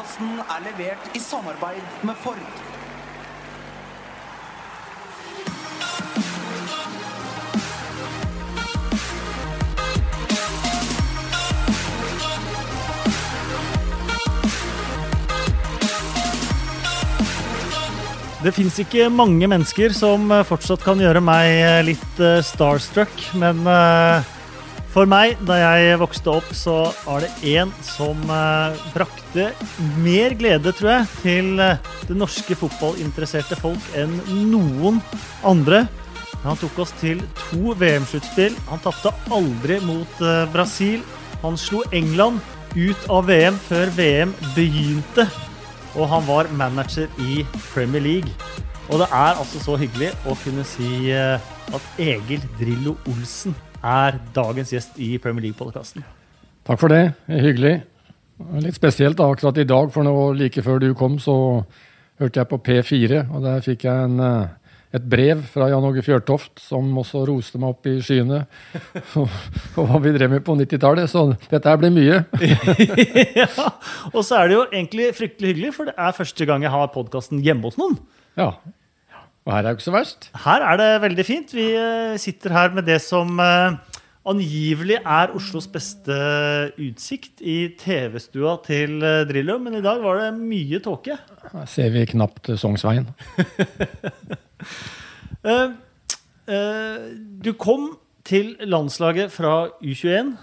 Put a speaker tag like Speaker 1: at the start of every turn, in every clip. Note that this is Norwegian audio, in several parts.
Speaker 1: Podkasten er levert i samarbeid med Ford.
Speaker 2: Det fins ikke mange mennesker som eh, fortsatt kan gjøre meg eh, litt eh, starstruck, men for meg, da jeg vokste opp, så var det én som eh, brakte mer glede, tror jeg, til eh, det norske fotballinteresserte folk enn noen andre. Han tok oss til to VM-sluttspill. Han tapte aldri mot eh, Brasil. Han slo England ut av VM før VM begynte og han var manager i Premier League. Og det er altså så hyggelig å kunne si at Egil Drillo Olsen er dagens gjest i Premier League-podkasten.
Speaker 3: Takk for det. hyggelig. Litt spesielt da, akkurat i dag, for nå like før du kom, så hørte jeg på P4, og der fikk jeg en, eh, et brev fra Jan Åge Fjørtoft, som også roste meg opp i skyene på hva vi drev med på 90-tallet. Så dette her blir mye.
Speaker 2: ja, og så er det jo egentlig fryktelig hyggelig, for det er første gang jeg har podkasten hjemme hos noen.
Speaker 3: Ja. Og her er det ikke så verst.
Speaker 2: Her er det veldig fint. Vi eh, sitter her med det som eh, angivelig er Oslos beste utsikt i TV-stua til eh, Drillo, men i dag var det mye tåke.
Speaker 3: Her ser vi knapt Sognsveien.
Speaker 2: Eh, eh, du kom til landslaget fra U21.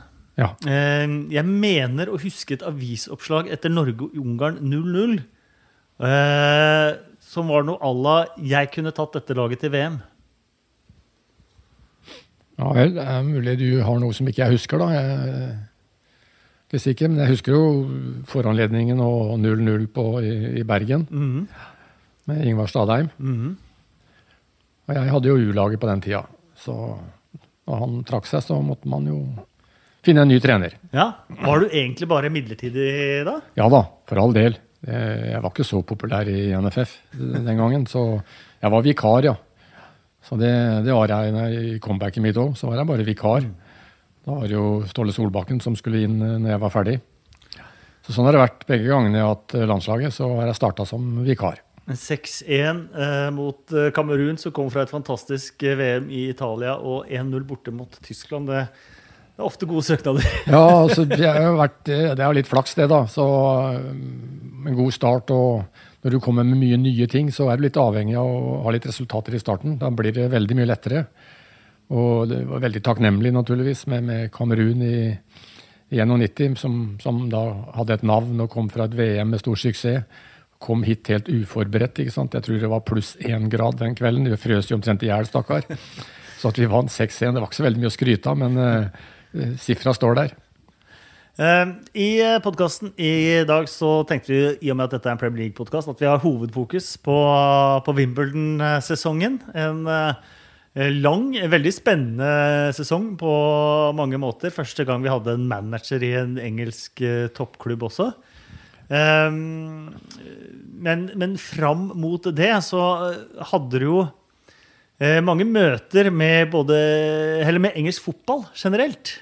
Speaker 3: Ja.
Speaker 2: Eh, jeg mener å huske et avisoppslag etter Norge-Ungarn 0-0. eh, som var noe à la 'Jeg kunne tatt dette laget til VM'.
Speaker 3: ja vel, det er mulig du har noe som ikke jeg husker, da. Jeg er ikke men jeg husker jo foranledningen og 0-0 på- i, i Bergen
Speaker 2: Mhm,
Speaker 3: med Ingvar Stadheim.
Speaker 2: mhm.
Speaker 3: Og jeg hadde jo U-laget på den tida, så når han trakk seg, så måtte man jo finne en ny trener.
Speaker 2: Ja, Var du egentlig bare midlertidig da?
Speaker 3: Ja da, for all del. Eh, Jeg var ikke så populær i NFF den gangen, så jeg var vikar, ja. Så det, det var jeg i comebacket mitt òg. Så var jeg bare vikar. Da var det jo Ståle Solbakken som skulle inn eh, når jeg var ferdig. Så sånn har det vært begge gangene jeg har hatt eh, landslaget. Så har jeg starta som vikar.
Speaker 2: 6-1 eh, mot Kamerun, som kom fra et fantastisk VM i Italia, og 1-0 borte mot Tyskland. Det, det er ofte gode søknader.
Speaker 3: Ja, altså, det, vært, det er jo litt flaks, det, da. Så um, en god start. Og når du kommer med mye nye ting, så er du litt avhengig av å ha litt resultater i starten. Da blir det veldig mye lettere. Og det var veldig takknemlig, naturligvis, med, med Kamerun i, i 91, som, som da hadde et navn og kom fra et VM med stor suksess. Kom hit helt uforberedt. ikke sant? Jeg tror det var pluss én grad den kvelden. Vi frøs jo omtrent i hjel, stakkar. Så at vi vant 6-1, det var ikke så veldig mye å skryte av, men uh, sifra står der.
Speaker 2: Eh, I podkasten i dag så tenkte vi, i og med at dette er en Premier League-podkast, at vi har hovedfokus på, på Wimbledon-sesongen. En eh, lang, veldig spennende sesong på mange måter. Første gang vi hadde en manager i en engelsk eh, toppklubb også. Eh, men, men fram mot det så eh, hadde du jo eh, mange møter med både med engelsk fotball generelt.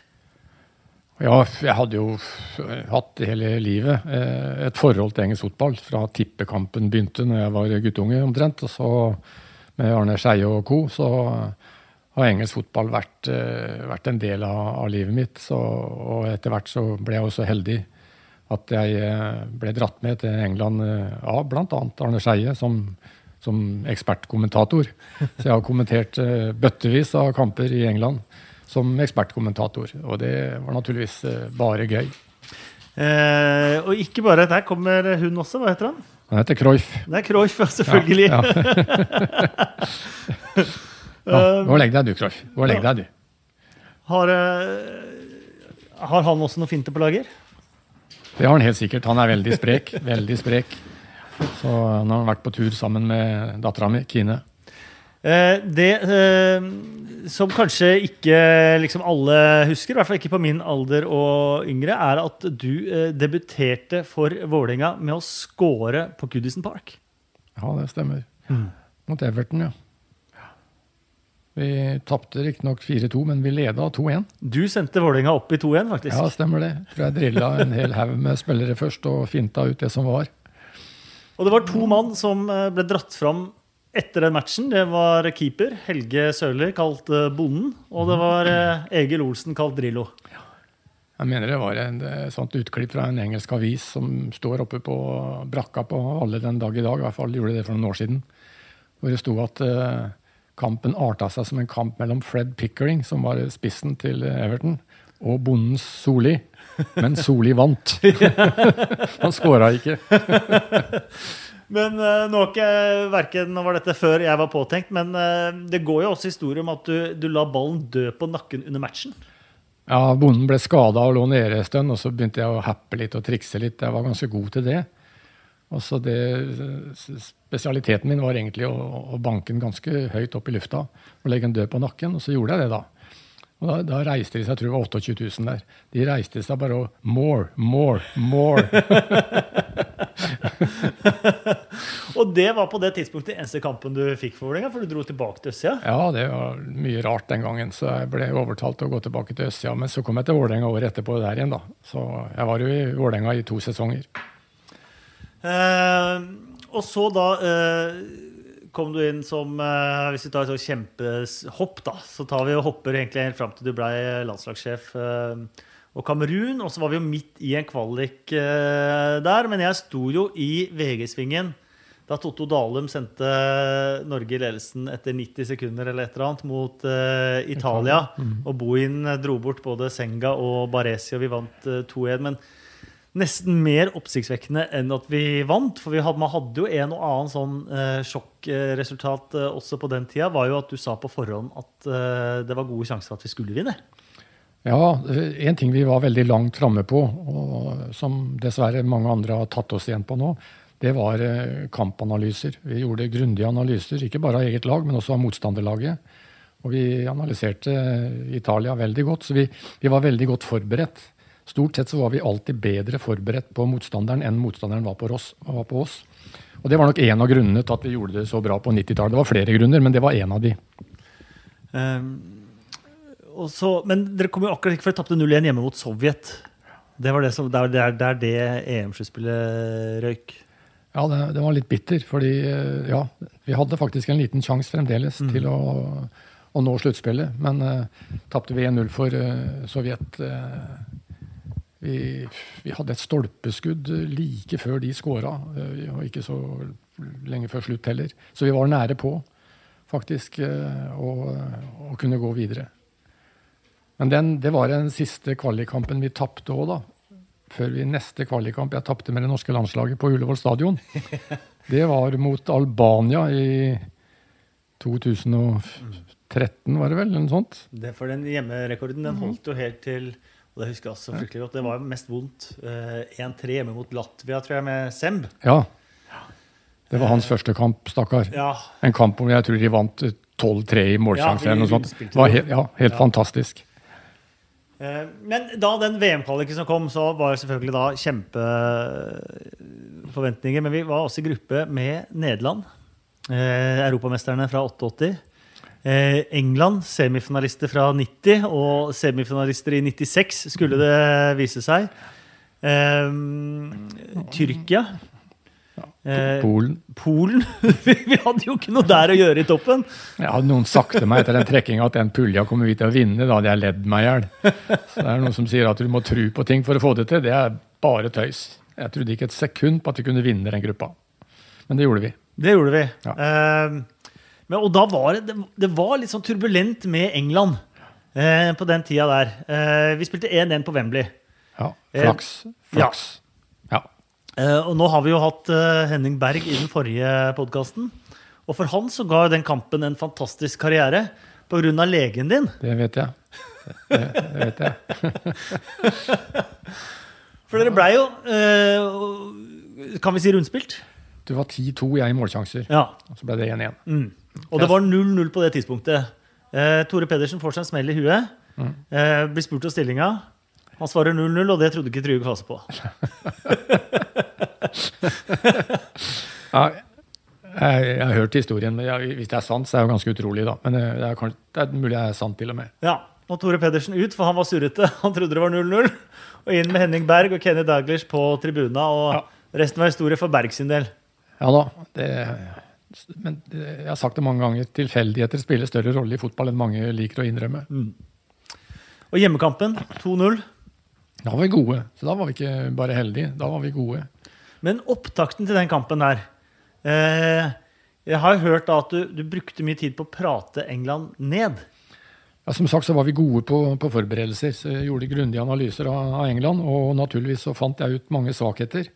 Speaker 3: Ja, jeg hadde jo hatt hele livet eh, et forhold til engelsk fotball. Fra tippekampen begynte når jeg var guttunge omtrent. Og så med Arne Skeie og co. så har engelsk fotball vært, eh, vært en del av, av livet mitt. Så, og etter hvert så ble jeg også heldig at jeg eh, ble dratt med til England av ja, bl.a. Arne Skeie som, som ekspertkommentator. Så jeg har kommentert bøttevis av kamper i England som ekspertkommentator. Og det var naturligvis eh, bare gøy.
Speaker 2: Eh, og ikke bare Der kommer hun også. Hva heter han?
Speaker 3: Han heter Croif.
Speaker 2: Det er Croif, selvfølgelig.
Speaker 3: Ja, ja. ja, gå og legg deg, du, Croif. Og legg deg, du.
Speaker 2: Har, eh, har han også noe finte på lager?
Speaker 3: Det har han helt sikkert. Han er veldig sprek. veldig sprek. Så nå har han vært på tur sammen med dattera mi, Kine.
Speaker 2: Eh, det eh, som kanskje ikke liksom alle husker, i hvert fall ikke på min alder og yngre, er at du eh, debuterte for Vålerenga med å score på Goodison Park.
Speaker 3: Ja, det stemmer. Mot Everton, ja. Vi tapte riktignok 4-2, men vi leda 2-1.
Speaker 2: Du sendte Vålerenga opp i 2-1, faktisk.
Speaker 3: Ja, stemmer det. For jeg drilla en hel haug med spillere først og finta ut det som var.
Speaker 2: Og det var to mann som ble dratt fram etter den matchen. Det var keeper Helge Sørli, kalt eh, Bonden. Og det var eh, Egil Olsen, kalt Drillo.
Speaker 3: Jeg mener det var et sånt utklipp fra en engelsk avis som står oppe på brakka på alle den dag i dag. I hvert fall gjorde det for noen år siden. Hvor det sto at uh, kampen arta seg som en kamp mellom Fred Pickering, som var spissen til Everton, og bondens Soli. Men Soli vant. Han skåra ikke.
Speaker 2: Men uh, nå, ikke, verken, var dette før jeg var påtenkt, men uh, det går jo også historie om at du, du la ballen dø på nakken under matchen.
Speaker 3: Ja, bonden ble skada og lå nede en stund, og så begynte jeg å happe litt og trikse litt. Jeg var ganske god til det. Og så det, Spesialiteten min var egentlig å, å banke den ganske høyt opp i lufta og legge den død på nakken, og så gjorde jeg det, da. Og da, da, reiste de seg, jeg tror det var 28 000 der. De reiste seg bare og More, more, more.
Speaker 2: og det var på det tidspunktet eneste kampen du fikk for Vålerenga, for du dro tilbake til Østsida?
Speaker 3: Ja, det var mye rart den gangen, så jeg ble overtalt til å gå tilbake til Østsida. Men så kom jeg til Vålerenga året etterpå der igjen, da. Så jeg var jo i Vålerenga i to sesonger.
Speaker 2: Eh, og så da eh, kom du inn som eh, Hvis vi tar et sånt kjempehopp, da, så tar vi og hopper egentlig helt fram til du ble landslagssjef. Eh, og Kamerun, og så var vi jo midt i en kvalik eh, der. Men jeg sto jo i VG-svingen da Totto Dalum sendte Norge i ledelsen etter 90 sekunder eller et eller annet mot uh, Italia. Mm. Og Bohin dro bort både Senga og Baresi, og vi vant uh, 2-1. Men nesten mer oppsiktsvekkende enn at vi vant. For vi hadde, man hadde jo en og annen sånn uh, sjokkresultat også på den tida. var jo at du sa på forhånd at det var gode sjanser for at vi skulle vinne.
Speaker 3: Ja, en ting vi var veldig langt framme på, og som dessverre mange andre har tatt oss igjen på nå, det var eh, kampanalyser. Vi gjorde grundige analyser, ikke bare av eget lag, men også av motstanderlaget. Og vi analyserte Italia veldig godt, så vi, vi var veldig godt forberedt. Stort sett så var vi alltid bedre forberedt på motstanderen enn motstanderen var på oss. Var på oss. Og det var nok en av grunnene til at vi gjorde det så bra på 90-tallet. Det var flere grunner, men det var en av de. Um
Speaker 2: så, men dere kom jo akkurat ikke før dere tapte 0-1 hjemme mot Sovjet. Det var det som, det er, der det EM-sluttspillet røyk.
Speaker 3: Ja, det, det, var litt bitter. Fordi eh, ja, vi hadde faktisk en liten sjanse fremdeles mm. til å, å, nå sluttspillet. Men uh, tapte vi 1-0 for uh, Sovjet. Uh, vi, vi, hadde et stolpeskudd like før de skåra, uh, og ikke så lenge før slutt heller. Så vi var nære på, faktisk, å kunne gå videre. Men den, det var den siste kvalikkampen vi tapte òg, da. Før vi neste kvalikkamp Jeg tapte med det norske landslaget på Ullevål stadion. Det var mot Albania i 2013, var det vel? Eller noe sånt.
Speaker 2: Det for den hjemmerekorden den holdt jo helt til og Det husker jeg også fryktelig godt. Det var mest vondt. 1-3 eh, hjemme mot Latvia, tror jeg, med Semb.
Speaker 3: Ja. Det var hans første kamp, stakkar. Ja. En kamp hvor jeg tror de vant 12-3 i målsjanse. Ja, det var helt, ja, helt ja. fantastisk.
Speaker 2: Eh, men da den VM-kvaliken som kom, så var det selvfølgelig da kjempeforventninger. Men vi var også i gruppe med Nederland, eh, europamesterne fra 88. Eh, England, semifinalister fra 90, og semifinalister i 96, skulle det vise seg. Tyrkia
Speaker 3: Eh, Polen.
Speaker 2: Polen? vi hadde jo ikke noe der å gjøre i toppen.
Speaker 3: Ja, hadde noen sagt til meg etter den trekkinga at den pulja kommer vi til å vinne, da hadde jeg ledd meg i hjel. Så det er noen som sier at du må tro på ting for å få det til. Det er bare tøys. Jeg trodde ikke et sekund på at vi kunne vinne den gruppa. Men det gjorde vi.
Speaker 2: Det gjorde vi. Ja. Eh, men, og da var det, det var litt sånn turbulent med England eh, på den tida der. Uh, vi spilte 1-1 på Wembley.
Speaker 3: Ja. Flaks. Flaks. Ja.
Speaker 2: Uh, og nå har vi jo hatt uh, Henning Berg i den forrige podkasten. Og for han så ga den kampen en fantastisk karriere pga. legen din.
Speaker 3: Det vet jeg. Det, det vet jeg.
Speaker 2: for dere blei jo uh, Kan vi si rundspilt?
Speaker 3: Du var 10-2, jeg i målsjanser.
Speaker 2: Ja.
Speaker 3: Og så ble det 1-1.
Speaker 2: Mm. Og det var 0-0 på det tidspunktet. Tore Pedersen får seg en smell i huet. Mm. blir spurt om stillinga. Han svarer 0-0, og det trodde ikke Trygve Klase på.
Speaker 3: ja, Jeg, jeg har hørt historien, men jeg, hvis det er sant, så er det jo ganske utrolig, da. Men det er, kanskje, det er mulig det er sant, til og med.
Speaker 2: Ja, og Tore Pedersen ut, for han var surrete. Han trodde det var 0-0. Og inn med Henning Berg og Kenny Daglish på tribuna. Og
Speaker 3: Ja.
Speaker 2: resten var historie for Berg sin del.
Speaker 3: Ja da. Det, men jeg har sagt det mange ganger, tilfeldigheter spiller større rolle i fotball enn mange liker å innrømme.
Speaker 2: Og hjemmekampen 2-0.
Speaker 3: Da var vi gode. Så da var vi ikke bare heldige, da var vi gode.
Speaker 2: Men opptakten til den kampen der eh, Jeg har hørt at du, du brukte mye tid på å prate England ned.
Speaker 3: Ja, som sagt så var vi gode på, på forberedelser. så Jeg gjorde grundige analyser av, av England, og naturligvis så fant jeg ut mange svakheter.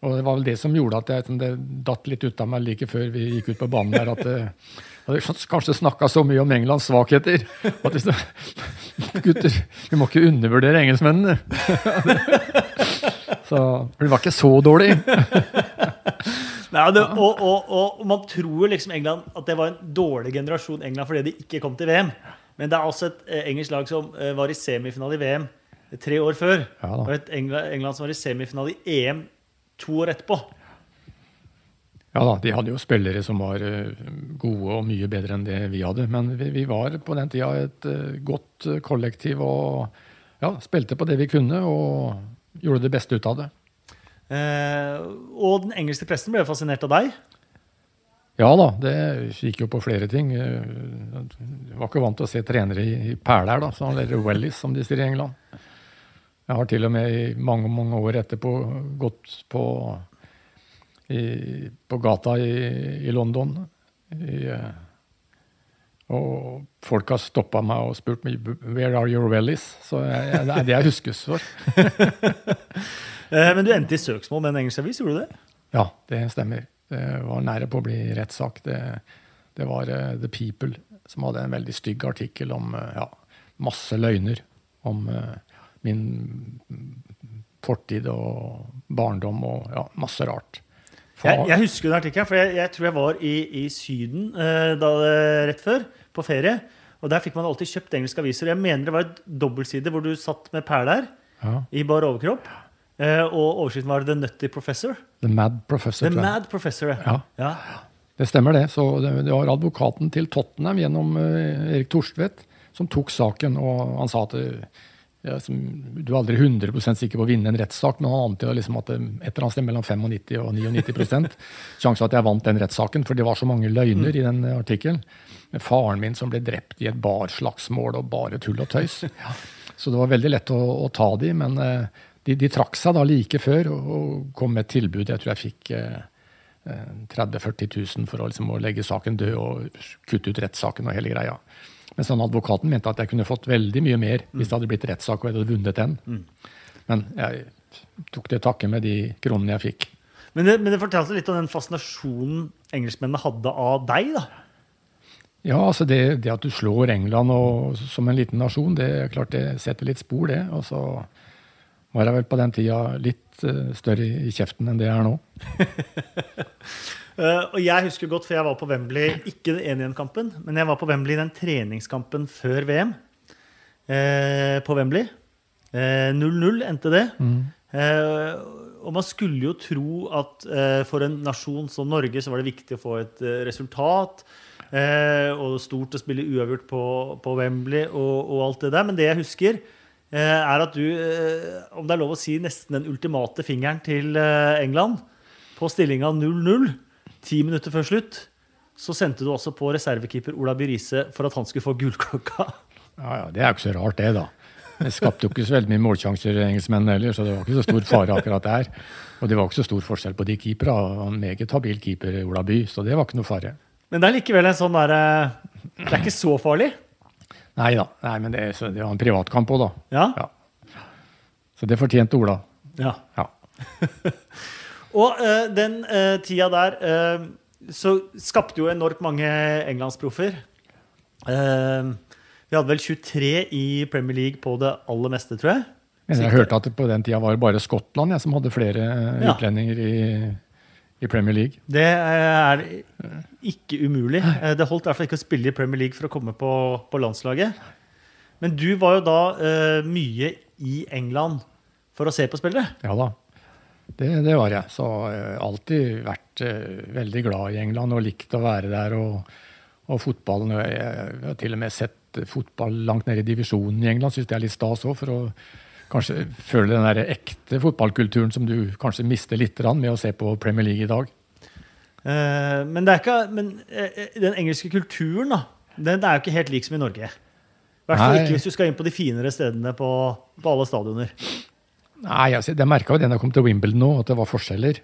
Speaker 3: Og det var vel det som gjorde at jeg, det datt litt ut av meg like før vi gikk ut på banen der, at eh, hadde kanskje snakka så mye om Englands svakheter. At vi, gutter, vi må ikke undervurdere engelskmennene. Så det var ikke så dårlig.
Speaker 2: Nei, det, og, og, og man tror liksom England at det var en dårlig generasjon England fordi de ikke kom til VM. Men det er også et eh, engelsk lag som eh, var i semifinale i VM tre år før.
Speaker 3: Ja
Speaker 2: og et England, England som var i semifinale i EM to år etterpå.
Speaker 3: Ja da, de hadde jo spillere som var eh, gode og mye bedre enn det vi hadde. Men vi, vi var på den tida et eh, godt eh, kollektiv og ja, spilte på det vi kunne og gjorde det beste ut av det.
Speaker 2: Eh, og den engelske pressen ble fascinert av deg.
Speaker 3: Ja da, det gikk jo på flere ting. Jeg var ikke vant til å se trenere i, i perler, da, så eller wellies, som de sier i England. Jeg har til og med i mange mange år etterpå gått på, i, på gata i, i London. I, eh, og folk har stoppa meg og spurt meg 'Where are your wellies?' Så jeg, det er det jeg huskes for.
Speaker 2: Eh, men du endte i søksmål med en engelsk avis, gjorde du det?
Speaker 3: Ja, det stemmer. Det var nære på å bli rettssak. Det, det var uh, The People som hadde en veldig stygg artikkel om uh, ja, masse løgner om uh, min fortid og barndom og ja, masse rart.
Speaker 2: Jeg, jeg husker den artikkelen, for jeg, jeg tror jeg var i, i Syden eh, da, rett før, på ferie. Og der fikk man alltid kjøpt engelske aviser. Jeg mener det var et dobbeltside hvor du satt med perler
Speaker 3: ja,
Speaker 2: i bar overkropp. Eh, og overskriften var The Nutty Professor.
Speaker 3: The Mad Professor.
Speaker 2: The. Mad Professor,
Speaker 3: Ja,
Speaker 2: ja.
Speaker 3: det stemmer det. Så det, det var advokaten til Tottenham gjennom uh, Erik Torstvedt som tok saken, og han sa at eh, ja, som, du er aldri 100% sikker på å vinne en rettssak, men han antyda liksom at det et eller annet sted mellom 95 og 99% sjanse at jeg vant den rettssaken, for det var så mange løgner i den artikkelen. Med faren min som ble drept i et barslagsmål og bare tull og tøys. Så det var veldig lett å, å ta de, men eh, de, de trakk seg da like før og, og kom med et tilbud. Jeg tror jeg fikk eh, 30 000-40 000 for å, liksom, å legge saken død og kutte ut rettssaken og hele greia. Mens han advokaten mente at jeg kunne fått veldig mye mer hvis det hadde blitt rettssak og jeg hadde vunnet den. Men jeg tok det takke med de kronene jeg fikk.
Speaker 2: Men det, men det fortalte litt om den fascinasjonen engelskmennene hadde av deg. da.
Speaker 3: Ja, altså det, det at du slår England og, som en liten nasjon, det er klart det setter litt spor, det. Og så var jeg vel på den tida litt eh, større i kjeften enn det jeg er nå.
Speaker 2: Eh, og jeg husker godt, for jeg var på Wembley, ikke den 1-1-kampen, men jeg var på Wembley den treningskampen før VM. Uh, på Wembley. Eh, 0-0 endte det. Eh, og man skulle jo tro at eh, for en nasjon som Norge så var det viktig å få et eh, resultat. Eh, og stort å spille uavgjort på, på Wembley og, og alt det der. Men det jeg husker, eh, er at du, eh, om det er lov å si, nesten den ultimate fingeren til eh, England på stillinga 0-0 ti minutter før slutt, så sendte du også på reservekeeper Ola Byrise for at han skulle få gullklokka.
Speaker 3: Ja, ja, Det er jo ikke så rart, det, da. Det skapte jo ikke så veldig mye målsjanser, engelskmennene heller, så det var ikke så stor fare akkurat der. Og det var ikke så stor forskjell på de keepera. En meget habil keeper, Ola By, så det var ikke noe fare.
Speaker 2: Men det er likevel en sånn derre Det er ikke så farlig.
Speaker 3: Nei da, nei, men det, så det var en privatkamp òg, da.
Speaker 2: Ja?
Speaker 3: Ja. Så det fortjente Ola.
Speaker 2: ja.
Speaker 3: Ja.
Speaker 2: Og uh, den uh, tida der uh, så skapte jo enormt mange englandsproffer. Uh, vi hadde vel 23 i Premier League på det aller meste, tror jeg.
Speaker 3: Men jeg hørte at det på den tida var bare Skottland jeg, som hadde flere
Speaker 2: Ja.
Speaker 3: utlendinger i, i Premier League.
Speaker 2: Det er ikke umulig. Det holdt i hvert fall ikke å spille i Premier League for å komme på, på landslaget. Men du var jo da mye i England for å se på spillere.
Speaker 3: Ja da. Det, det var jeg. Så jeg har alltid vært uh, veldig glad i England og likt å være der. Og, og fotballen Jeg, jeg har til og med sett fotball langt nede i divisjonen i England. Syns det er litt stas òg, for å kanskje føle den der ekte fotballkulturen som du kanskje mister litt med å se på Premier League i dag.
Speaker 2: Uh, men, det er ikke, men uh, den engelske kulturen da, den er jo ikke helt lik som i Norge. I hvert fall ikke hvis du skal inn på de finere stedene på, på alle stadioner.
Speaker 3: Nei, altså, jeg merka jo det da jeg kom til Wimbledon nå, at det var forskjeller.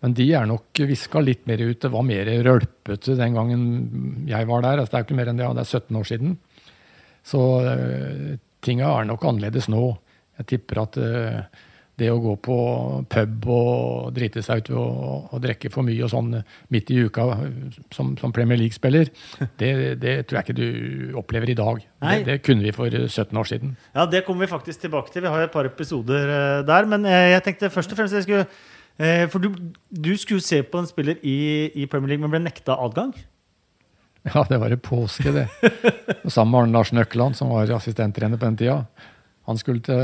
Speaker 3: Men de er nok viska litt mer ut. Det var mer rølpete den gangen jeg var der. Altså, det er jo ikke mer enn det, det er 17 år siden. Så uh, tinga er nok annerledes nå. Jeg tipper at uh, det å gå på pub og drite seg ut og, og drikke for mye og sånn midt i uka som, som Premier League-spiller, det, det, tror jeg ikke du opplever i dag. Det, det, kunne vi for 17 år siden.
Speaker 2: Ja, det kommer vi faktisk tilbake til. Vi har et par episoder uh, der. Men uh, jeg tenkte først og fremst jeg skulle For du, du, skulle se på en spiller i, i, Premier League, men ble nekta adgang?
Speaker 3: Ja, det var i påske, det. Sammen med Arne Larsen Økland, som var assistenttrener på den tida. Han skulle til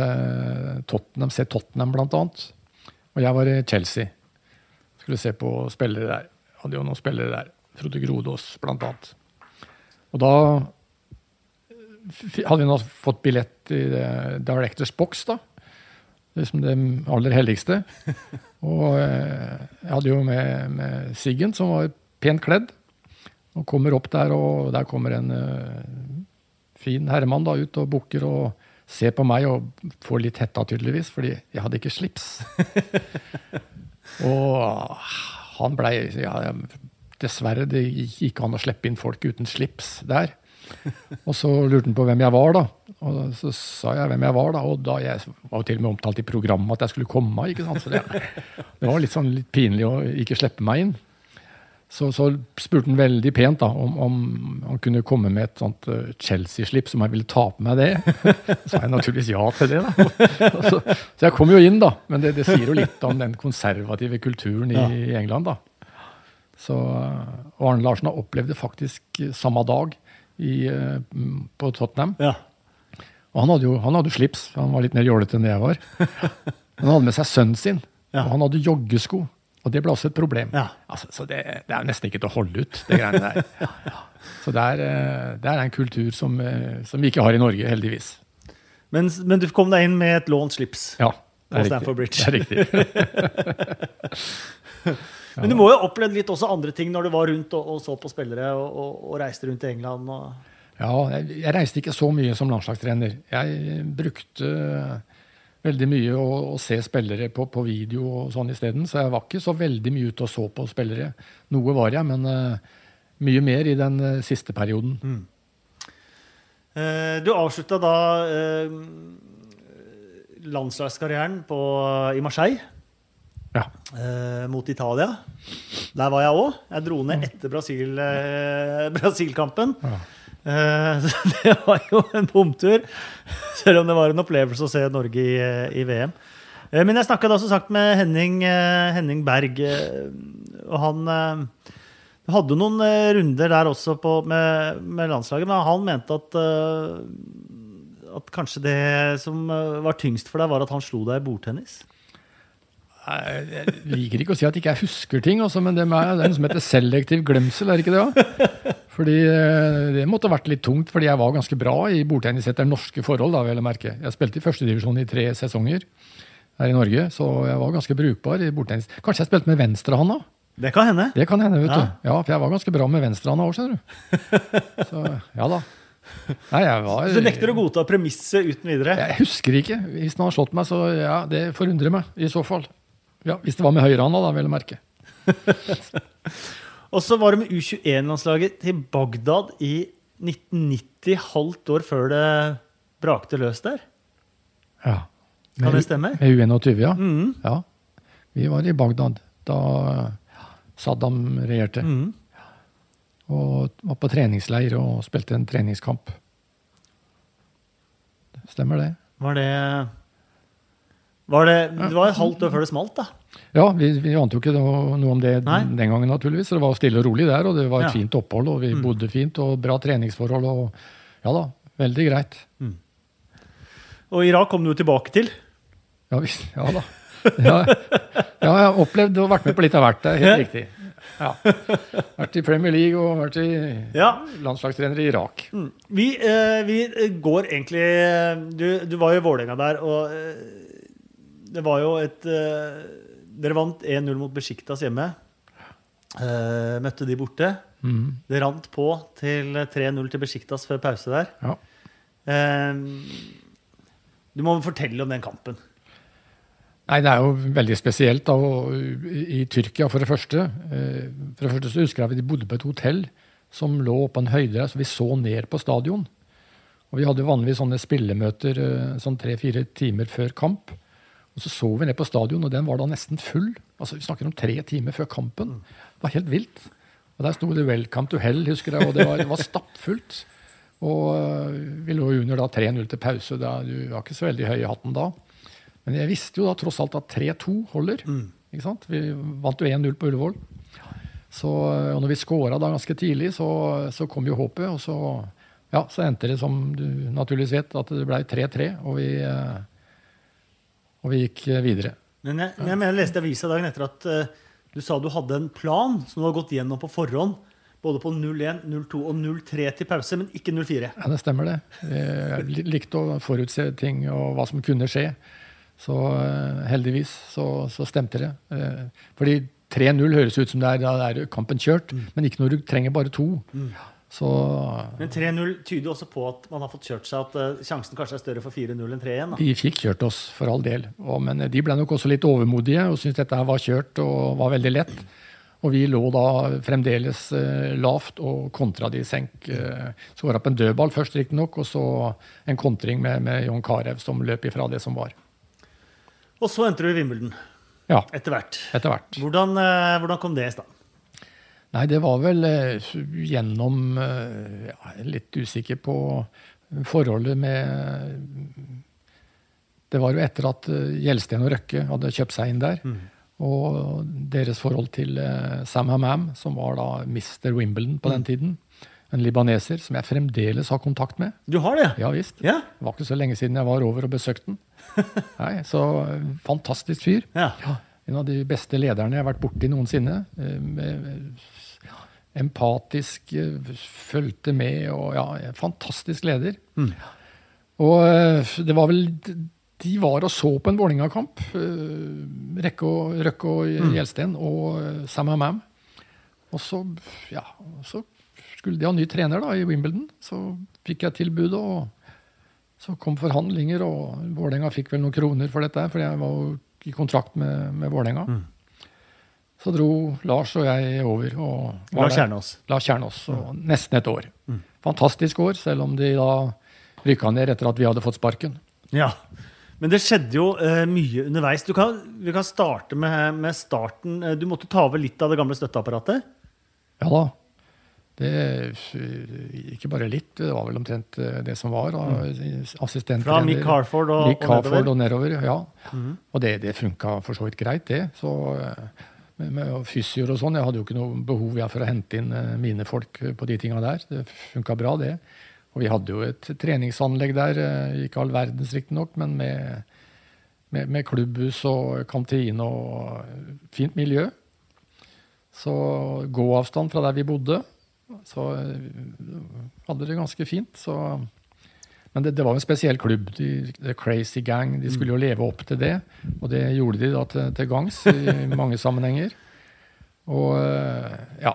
Speaker 3: Tottenham, se Tottenham, blant annet. Og jeg var i Chelsea. Skulle se på spillere der. Hadde jo noen spillere der. Frode Grodås, annet. Og da hadde vi nå fått billett i Directors Box, da. Liksom det aller helligste. Og eh, jeg hadde jo med, med Siggen, som var pent kledd. Og kommer opp der, og der kommer en fin herremann da ut og bukker og ser på meg og få litt hetta, tydeligvis, fordi jeg hadde ikke slips. og han blei ja, Dessverre, det gikk ikke an å slippe inn folk uten slips der. Og så lurte han på hvem jeg var, da. Og så sa jeg hvem jeg var, da. Og da jeg var jo til og med omtalt i programmet at jeg skulle komme. ikke sant? Så det, det var litt sånn litt pinlig å ikke slippe meg inn. Så, så, spurte han veldig pent da, om, om, han kunne komme med et sånt uh, Chelsea-slipp, som jeg ville ta på meg det. Så sa jeg naturligvis ja til det. da. Så, så jeg kom jo inn, da. Men det, det, sier jo litt om den konservative kulturen i, i England. da. Så, og Arne Larsen har opplevd det faktisk samme dag i, uh, på Tottenham.
Speaker 2: Ja.
Speaker 3: Og han hadde jo han hadde slips, han var litt mer jålete enn det jeg var. Men han hadde med seg sønnen sin, og han hadde joggesko. Og det ble også et problem.
Speaker 2: Ja.
Speaker 3: Altså, så det, det, er nesten ikke til å holde ut, det greiene der. Ja, ja. Så det er, eh, det er, en kultur som, eh, som, vi ikke har i Norge, heldigvis.
Speaker 2: Men, men, du kom deg inn med et lånt slips
Speaker 3: ja,
Speaker 2: på
Speaker 3: Stanford Bridge. Det er riktig.
Speaker 2: men du må jo ha opplevd litt også andre ting når du var rundt og, og så på spillere og, og, og reiste rundt i England?
Speaker 3: Ja, jeg, jeg, reiste ikke så mye som landslagstrener. Jeg brukte veldig mye å, å se spillere på, på, video og sånn isteden. Så jeg var ikke så veldig mye ute og så på spillere. Noe var jeg, men uh, mye mer i den uh, siste perioden. Mm.
Speaker 2: Uh, du avslutta da landslagskarrieren på, i Marseille.
Speaker 3: Ja.
Speaker 2: mot Italia. Der var jeg òg. Jeg dro ned etter Brasil-kampen. Brasil ja. Eh, så det var jo en bomtur, selv om det var en opplevelse å se Norge i, i VM. Eh, men jeg snakka som sagt med Henning, eh, Henning, Berg, og han hadde noen runder der også på, med, med, landslaget, men han mente at, at kanskje det som var tyngst for deg, var at han slo deg i bordtennis?
Speaker 3: Jeg liker ikke å si at ikke jeg husker ting, også, men det er noe som heter selektiv glemsel, er det ikke det? Også? Fordi eh, Det måtte ha vært litt tungt, fordi jeg var ganske bra i bordtennis etter norske forhold. da, vil Jeg merke. Jeg spilte i førstedivisjon i tre sesonger her i Norge, så jeg var ganske brukbar i bordtennis. Kanskje jeg spilte med venstrehånda?
Speaker 2: Det kan hende.
Speaker 3: Det kan hende, vet ja. du. Ja, For jeg var ganske bra med venstrehånda òg, skjønner du. Så ja da.
Speaker 2: Nei, var, så du nekter å godta premisset uten videre?
Speaker 3: Jeg husker ikke. Hvis han har slått meg, så ja, det forundrer meg i så fall. Ja, Hvis det var med høyrehånda, da, vil jeg merke.
Speaker 2: Og så var med U21-landslaget til Bagdad i 1990, halvt år før det brakte løs der.
Speaker 3: Ja.
Speaker 2: Med, kan det stemme?
Speaker 3: Med U21, ja.
Speaker 2: Mm.
Speaker 3: ja. Vi var i Bagdad da Saddam regjerte.
Speaker 2: Mm.
Speaker 3: Og var på treningsleir og spilte en treningskamp. Stemmer det.
Speaker 2: Var det var det, det var et halvt år før det smalt, da?
Speaker 3: Ja, vi, vi ante jo ikke noe, noe om det Nei. den gangen, naturligvis. Det var stille og rolig der, og det var et ja. fint opphold, og vi mm. bodde fint, og bra treningsforhold, og ja da, veldig greit.
Speaker 2: Mm. Og Irak kom du tilbake til?
Speaker 3: Ja, vi, ja da. Ja, ja, jeg har opplevd og vært med på litt av hvert. Det er helt riktig. Ja. Vært i Premier League og vært i
Speaker 2: Ja.
Speaker 3: landslagstrener i Irak.
Speaker 2: Vi, eh, vi går egentlig Du, du var jo i Vålerenga der, og eh, det var jo et eh, Dere vant 1-0 mot Besjiktas hjemme. Eh, møtte de borte.
Speaker 3: Mm.
Speaker 2: Det rant på til 3-0 til Besjiktas før pause der.
Speaker 3: Ja.
Speaker 2: Eh, du må fortelle om den kampen.
Speaker 3: Nei, det er jo veldig spesielt da, i, Tyrkia, for det første. Eh, For det første så husker jeg at vi bodde på et hotell som lå på en høyde så vi så ned på stadion. Og vi hadde jo vanligvis sånne spillemøter eh, sånn tre-fire timer før kamp. Og så så vi ned på stadion, og den var da nesten full. Altså, Vi snakker om tre timer før kampen. Det var helt vilt. Og der sto det 'Welcome to hell', husker jeg, og det var, det var stappfullt. Og øh, vi lå under da 3-0 til pause. Da, du var ikke så veldig høy i hatten da. Men jeg visste jo da tross alt at 3-2 holder. Ikke sant? Vi vant jo 1-0 på Ullevål. Så, øh, og når vi scora da ganske tidlig, så, så kom jo håpet. Og så, ja, så endte det, som du naturligvis vet, at det ble 3-3. Og, vi, øh, og vi gikk øh, videre.
Speaker 2: Men jeg, men jeg mener, jeg leste i avisa dagen etter at uh, du sa du hadde en plan som du hadde gått gjennom på forhånd. Både på 0-1, 0-2 og 0-3 til pause, men ikke 0-4.
Speaker 3: Ja, det stemmer det. Jeg likte å forutse ting og hva som kunne skje. Så uh, heldigvis så, så stemte det. Uh, Fordi 3-0 høres ut som det er, da er kampen kjørt, men ikke når du trenger bare to. Så
Speaker 2: Men 3-0 tyder også på at man har fått kjørt seg, at eh, sjansen kanskje er større for 4-0 enn 3-1. Vi
Speaker 3: de fikk kjørt oss, for all del. Og, men de ble nok også litt overmodige og syntes dette her var kjørt og var veldig lett. Og vi lå da fremdeles eh, lavt og kontra de senk. Eh, Skåra på en dødball først, riktignok, og så en kontring med, med John Carew som løp ifra det som var.
Speaker 2: Og så endte du i Wimbledon
Speaker 3: Ja,
Speaker 2: etter hvert.
Speaker 3: etter hvert.
Speaker 2: Hvordan, eh, hvordan kom det i stand?
Speaker 3: Nei, det var vel eh, gjennom eh, ja, litt usikker på forholdet med Det var jo etter at eh, Gjelsten og Røkke hadde kjøpt seg inn der. Og deres forhold til Sam Hamam, som var da Mr. Wimbledon på den tiden. En libaneser som jeg fremdeles har kontakt med.
Speaker 2: Du har det?
Speaker 3: Ja visst.
Speaker 2: Yeah.
Speaker 3: Det var ikke så lenge siden jeg var over og besøkte den. Nei, Så fantastisk fyr.
Speaker 2: ja.
Speaker 3: En av de beste lederne jeg har vært borti noensinne. Med, ja, empatisk, eh, fulgte med og ja, en fantastisk leder. Og eh, det var vel De var og så på en Vålerenga-kamp. eh, og, Røkke og Gjelsten og eh, Sam Hamam. Og så, ja, så skulle de ha ny trener da, i Wimbledon. Så fikk jeg tilbudet, og så kom forhandlinger, og Vålerenga fikk vel noen kroner for dette, for jeg var jo i kontrakt med, med Vålerenga. Så dro Lars og jeg over. og
Speaker 2: Lars. Kjernås.
Speaker 3: Lars Kjernås. Og nesten et år. Fantastisk år, selv om de da rykka ned etter at vi hadde fått sparken.
Speaker 2: Ja. Men det skjedde jo uh, mye underveis. Du kan, vi kan starte med, med starten. Eh, Du måtte ta over litt av det gamle støtteapparatet?
Speaker 3: Ja da. Det, ikke bare litt, det var vel omtrent eh, det som var. da, Assistenttrener.
Speaker 2: Fra Mick Harford og,
Speaker 3: Mick
Speaker 2: og nedover?
Speaker 3: og nedover, ja. Og det, det funka for så vidt greit, det. Så eh, med, med fysioer og sånn, jeg hadde jo ikke noe behov jeg, for å hente inn eh, mine folk på de tinga der. Det funka bra, det. Og vi hadde jo et treningsanlegg der, eh, ikke all verdens riktignok, men med, med, med klubbhus og kantine og fint miljø. Så gåavstand fra der vi bodde. Så eh, hadde det ganske fint. Så men det, det var en spesiell klubb. De, The Crazy Gang. De skulle jo leve opp til det. Og det gjorde de da til, til gangs i mange sammenhenger. Og eh, ja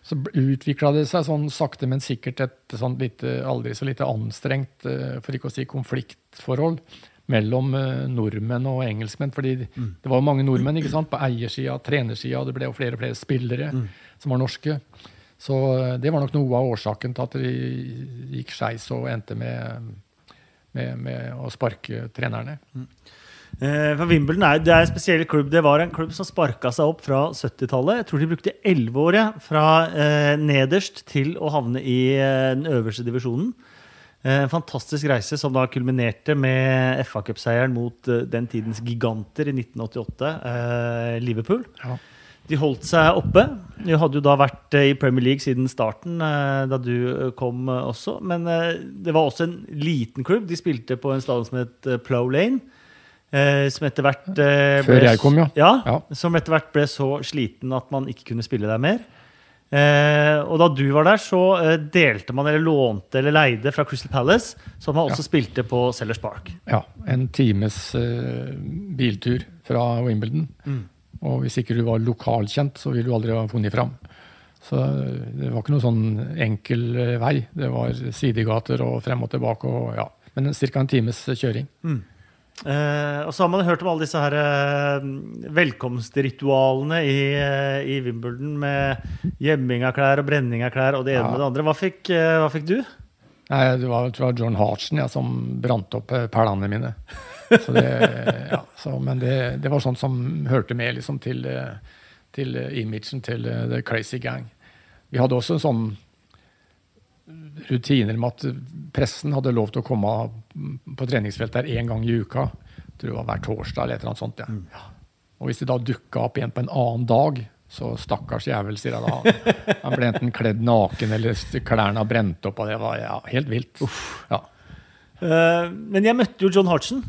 Speaker 3: Så utvikla det seg sånn sakte, men sikkert et sånn lite, aldri så lite anstrengt, eh, for ikke å si konfliktforhold, mellom eh, nordmenn og engelskmenn. fordi det var jo mange nordmenn ikke sant? på eiersida, trenersida, det ble jo flere og flere spillere som var norske. Så eh, det var nok noe av årsaken til at det gikk skeis og endte med, med, med å sparke trenerne.
Speaker 2: Mm. For Wimbledon er, det er en spesiell klubb. Det var en klubb som sparka seg opp fra 70-tallet. Jeg tror de brukte elleve år fra eh, nederst til å havne i eh, den øverste divisjonen. Eh, En fantastisk reise som da kulminerte med FA Cup-seieren mot eh, den tidens giganter i 1988, eh, Liverpool.
Speaker 3: Ja.
Speaker 2: De holdt seg oppe. De hadde jo da vært eh, i Premier League siden starten, eh, da du eh, kom også. Men det var også en liten klubb. De spilte på en stadion som het Plow Lane. som etter hvert ble,
Speaker 3: Før jeg kom, ja.
Speaker 2: ja.
Speaker 3: Ja.
Speaker 2: Som etter hvert ble så sliten at man ikke kunne spille der mer. Eh, og da du var der, så delte man eller lånte eller leide fra Crystal Palace, som man også spilte på Sellers Park.
Speaker 3: Ja, en times biltur fra Wimbledon. Og hvis ikke du var lokalkjent, så ville du aldri ha funnet fram. Så eh, det var ikke noen sånn enkel eh, vei. Det var sidegater og frem og tilbake. Og, ja. Men ca. en times kjøring.
Speaker 2: Eh, og så har man hørt om alle disse her eh, velkomstritualene i, eh, i Wimbledon med gjemming av klær og brenning av klær og det ene
Speaker 3: Ja.
Speaker 2: med det andre. Hva fikk, eh, hva fikk du?
Speaker 3: Nei, det var, tror jeg, John Hartsen ja, som brant opp eh, perlene mine. Så det, ja, så, men det, det var sånt som hørte med liksom, til, til imagen til eh, The Crazy Gang. Vi hadde også en sånn rutiner med at pressen hadde lov til å komme på treningsfeltet der én gang i uka. Jeg tror det var hver torsdag eller et eller annet sånt. Ja. Og hvis de da dukka opp igjen på en annen dag, så stakkars jævel, sier jeg da. Han ble enten kledd naken eller klærne brent opp, og det var ja, helt vilt. Ja.
Speaker 2: Uh, men jeg møtte jo John Hartsen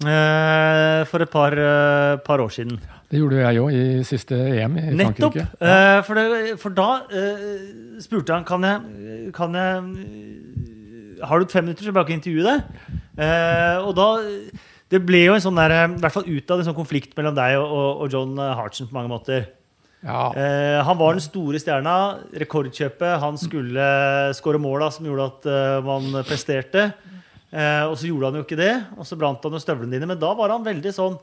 Speaker 2: for et par, eh, par år siden.
Speaker 3: Det gjorde jeg òg i siste EM i
Speaker 2: Nettopp!
Speaker 3: Frankrike.
Speaker 2: Ja. for, det, for da eh, spurte han kan jeg, kan jeg eh, Har du fem minutter, så bare kan jeg intervjue deg. Eh, og da Det ble jo en sånn der, i hvert fall utad en sånn konflikt mellom deg og, og, John Hartsen på mange måter.
Speaker 3: Ja.
Speaker 2: Eh, han var den store stjerna, rekordkjøpet. Han skulle skåre måla som gjorde at eh, man presterte. Eh, og så gjorde han jo ikke det, og så brant han jo støvlene dine. Men da var han veldig sånn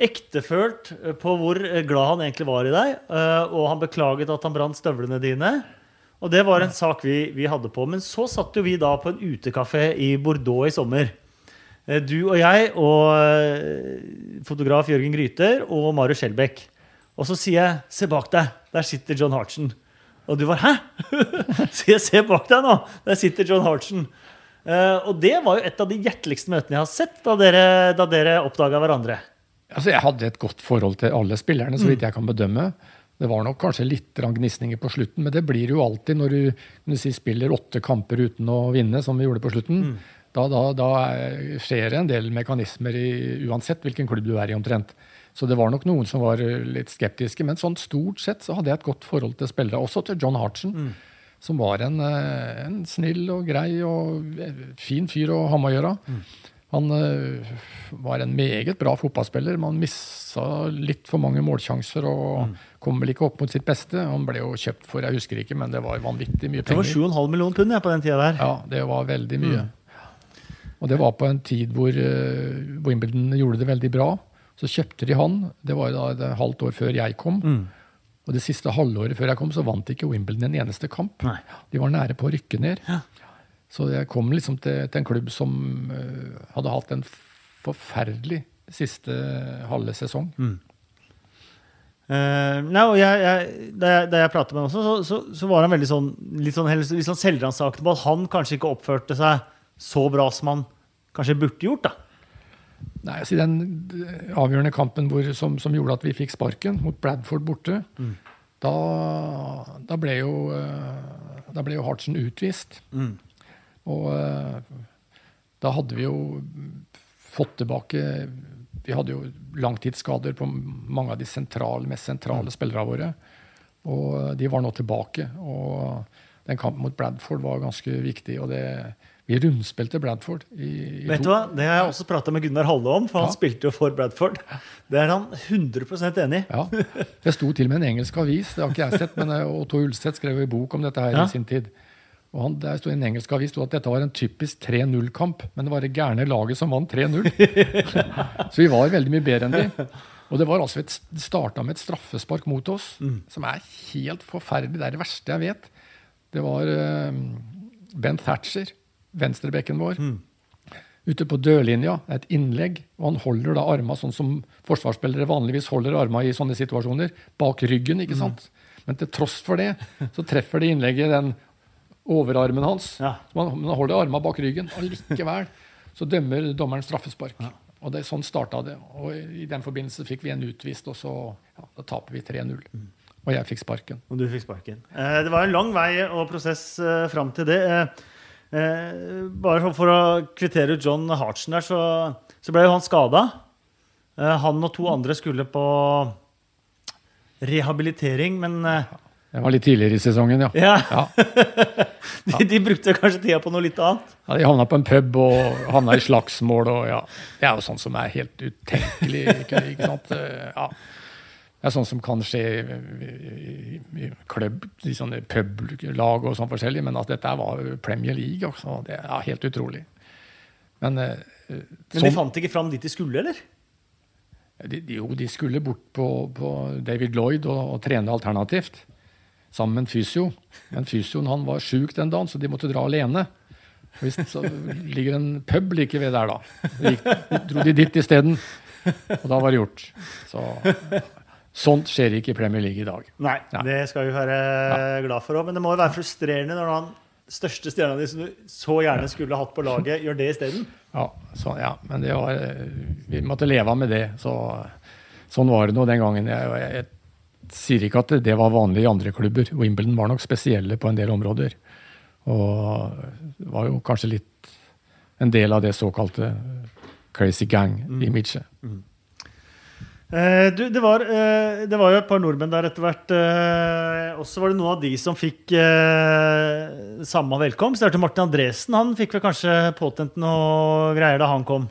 Speaker 2: ektefølt eh, på hvor eh, glad han egentlig var i deg. eh, og han beklaget at han brant støvlene dine. Og det var en sak vi, vi hadde på. Men så satt jo vi da på en utekafé i Bordeaux i sommer. Eh, Du og jeg og eh, fotograf Jørgen Gryter og Marius Skjelbæk. Og så sier jeg 'se bak deg'. Der sitter John Hartsen. Og du var 'hæ?' Så jeg 'se bak deg nå'. Der sitter John Hartsen. Eh, og det var jo et av de hjerteligste møtene jeg har sett da dere, da dere oppdaga hverandre.
Speaker 3: Altså, jeg hadde et godt forhold til alle spillerne, så vidt jeg kan bedømme. Det var nok kanskje litt gnisninger på slutten, men det blir jo alltid når du, du si, spiller åtte kamper uten å vinne, som vi gjorde på slutten. Da, da, da er- skjer det en del mekanismer i, uansett hvilken klubb du er i, omtrent. Så det var nok noen som var eh, litt skeptiske, men sånn stort sett så hadde jeg et godt forhold til spillere, også til John Hartsen. Som var en, eh, en snill og grei og eh, fin fyr å ha med å gjøre. Han eh, var en meget bra fotballspiller. Man missa litt for mange målsjanser og kom vel ikke opp mot sitt beste. Han ble jo kjøpt for, jeg husker ikke, men det var vanvittig mye penger.
Speaker 2: Det var 7,5 millioner pund på den tida der.
Speaker 3: Ja, det var veldig mye. Og det var på en tid hvor Wimbledon gjorde det veldig bra. Så kjøpte de han. Det var da et halvt år før jeg kom. Og det siste halvåret før jeg kom, så vant ikke Wimbledon en eneste kamp.
Speaker 2: Nei.
Speaker 3: De var nære på å rykke ned.
Speaker 2: Ja.
Speaker 3: Så jeg kom liksom til, til en klubb som uh, hadde hatt en forferdelig siste halve sesong.
Speaker 2: Eh, nei, og jeg, jeg, da, jeg, da jeg pratet med ham også, så, så, så var han veldig sånn, litt sånn, litt sånn selvransakende på at han kanskje ikke oppførte seg så bra som han kanskje burde gjort. da.
Speaker 3: Nei, altså Den eh, avgjørende kampen hvor, som, som gjorde at vi fikk sparken, mot Bradford borte, da, da ble jo eh, da ble jo Hartsen utvist. Og eh, da hadde vi jo fått tilbake Vi hadde jo langtidsskader på mange av de sentrale, mest sentrale spillerne våre. Og de var nå tilbake. Og den kampen mot Bradford var ganske viktig. og det vi rundspilte Bradford i, i
Speaker 2: Vet du hva? Det har jeg også prata med Gunnar Halle om, for han
Speaker 3: Ja.
Speaker 2: spilte jo for Bradford. Det er han 100 enig i.
Speaker 3: Ja. Det sto til og med en engelsk avis, det har ikke jeg sett, men eh, Otto Ulseth skrev jo en bok om dette her
Speaker 2: Ja.
Speaker 3: i sin tid. Og han, Der sto en engelsk avis at dette var en typisk 3-0-kamp, men det var det gærne laget som vant 3-0. Så vi var veldig mye bedre enn de. Og det var altså et, starta med et straffespark mot oss, som er helt forferdelig. Det er det verste jeg vet. Det var uh, Ben Thatcher, venstrebekken vår, ute på dørlinja. Et innlegg, og han holder da arma sånn som forsvarsspillere vanligvis holder arma i sånne situasjoner, bak ryggen. ikke sant? Men til tross for det, så treffer det innlegget den overarmen hans.
Speaker 2: Ja.
Speaker 3: Så man, man holder arma bak ryggen. Og likevel så dømmer dommeren straffespark. Og det, sånn starta det. Og i den forbindelse fikk vi en utvist, og så ja, da taper vi 3-0. Og jeg fikk sparken.
Speaker 2: Og du fikk sparken. Eh, det var en lang vei og prosess eh, fram til det. Eh, eh, bare for, å kvittere ut John Hartsen der, så, så ble jo han skada Eh, han og to andre skulle på rehabilitering, men eh,
Speaker 3: Det var litt tidligere i sesongen, ja.
Speaker 2: ja,
Speaker 3: ja.
Speaker 2: de, de brukte kanskje tida på noe litt annet.
Speaker 3: ja de havna på en pub og havna i slagsmål og ja. Det er jo sånn som er helt utenkelig. Ikke, ikke sant? Eh, Ja. Det er sånn som kan skje i, klubb, i sånne publag og sånn forskjellig, men at dette var Premier League, også, det er helt utrolig. Men, eh,
Speaker 2: Men de fant ikke fram dit de skulle, eller?
Speaker 3: De, de, jo, de skulle bort på, på David Lloyd og, og trene alternativt. Sammen med en fysio. Men fysioen han var sjuk den dagen, så de måtte dra alene. Hvis, så ligger en pub like ved der, da. Så gikk, dro de dit isteden. Og da var det gjort. Så, sånt skjer ikke i Premier League i dag.
Speaker 2: Nei,
Speaker 3: Nei.
Speaker 2: det skal vi være glad for òg. Men det må jo være frustrerende når den største stjerna di som du så gjerne skulle hatt på laget, gjør det isteden.
Speaker 3: Ja, så, ja, men det var eh, Vi måtte leve med det. Så, sånn var det nå den gangen. Jeg, jeg, jeg sier ikke at det var vanlig i andre klubber. Wimbledon var nok spesielle på en del områder. Og det var jo kanskje litt en del av det såkalte crazy gang-imaget.
Speaker 2: Eh, du, det, var, eh, det var jo et par nordmenn der etter hvert. Eh, også var det noen av de som fikk eh, samme velkomst. Det hørte Martin Andresen. Han fikk vel kanskje påtent noe greier da han kom.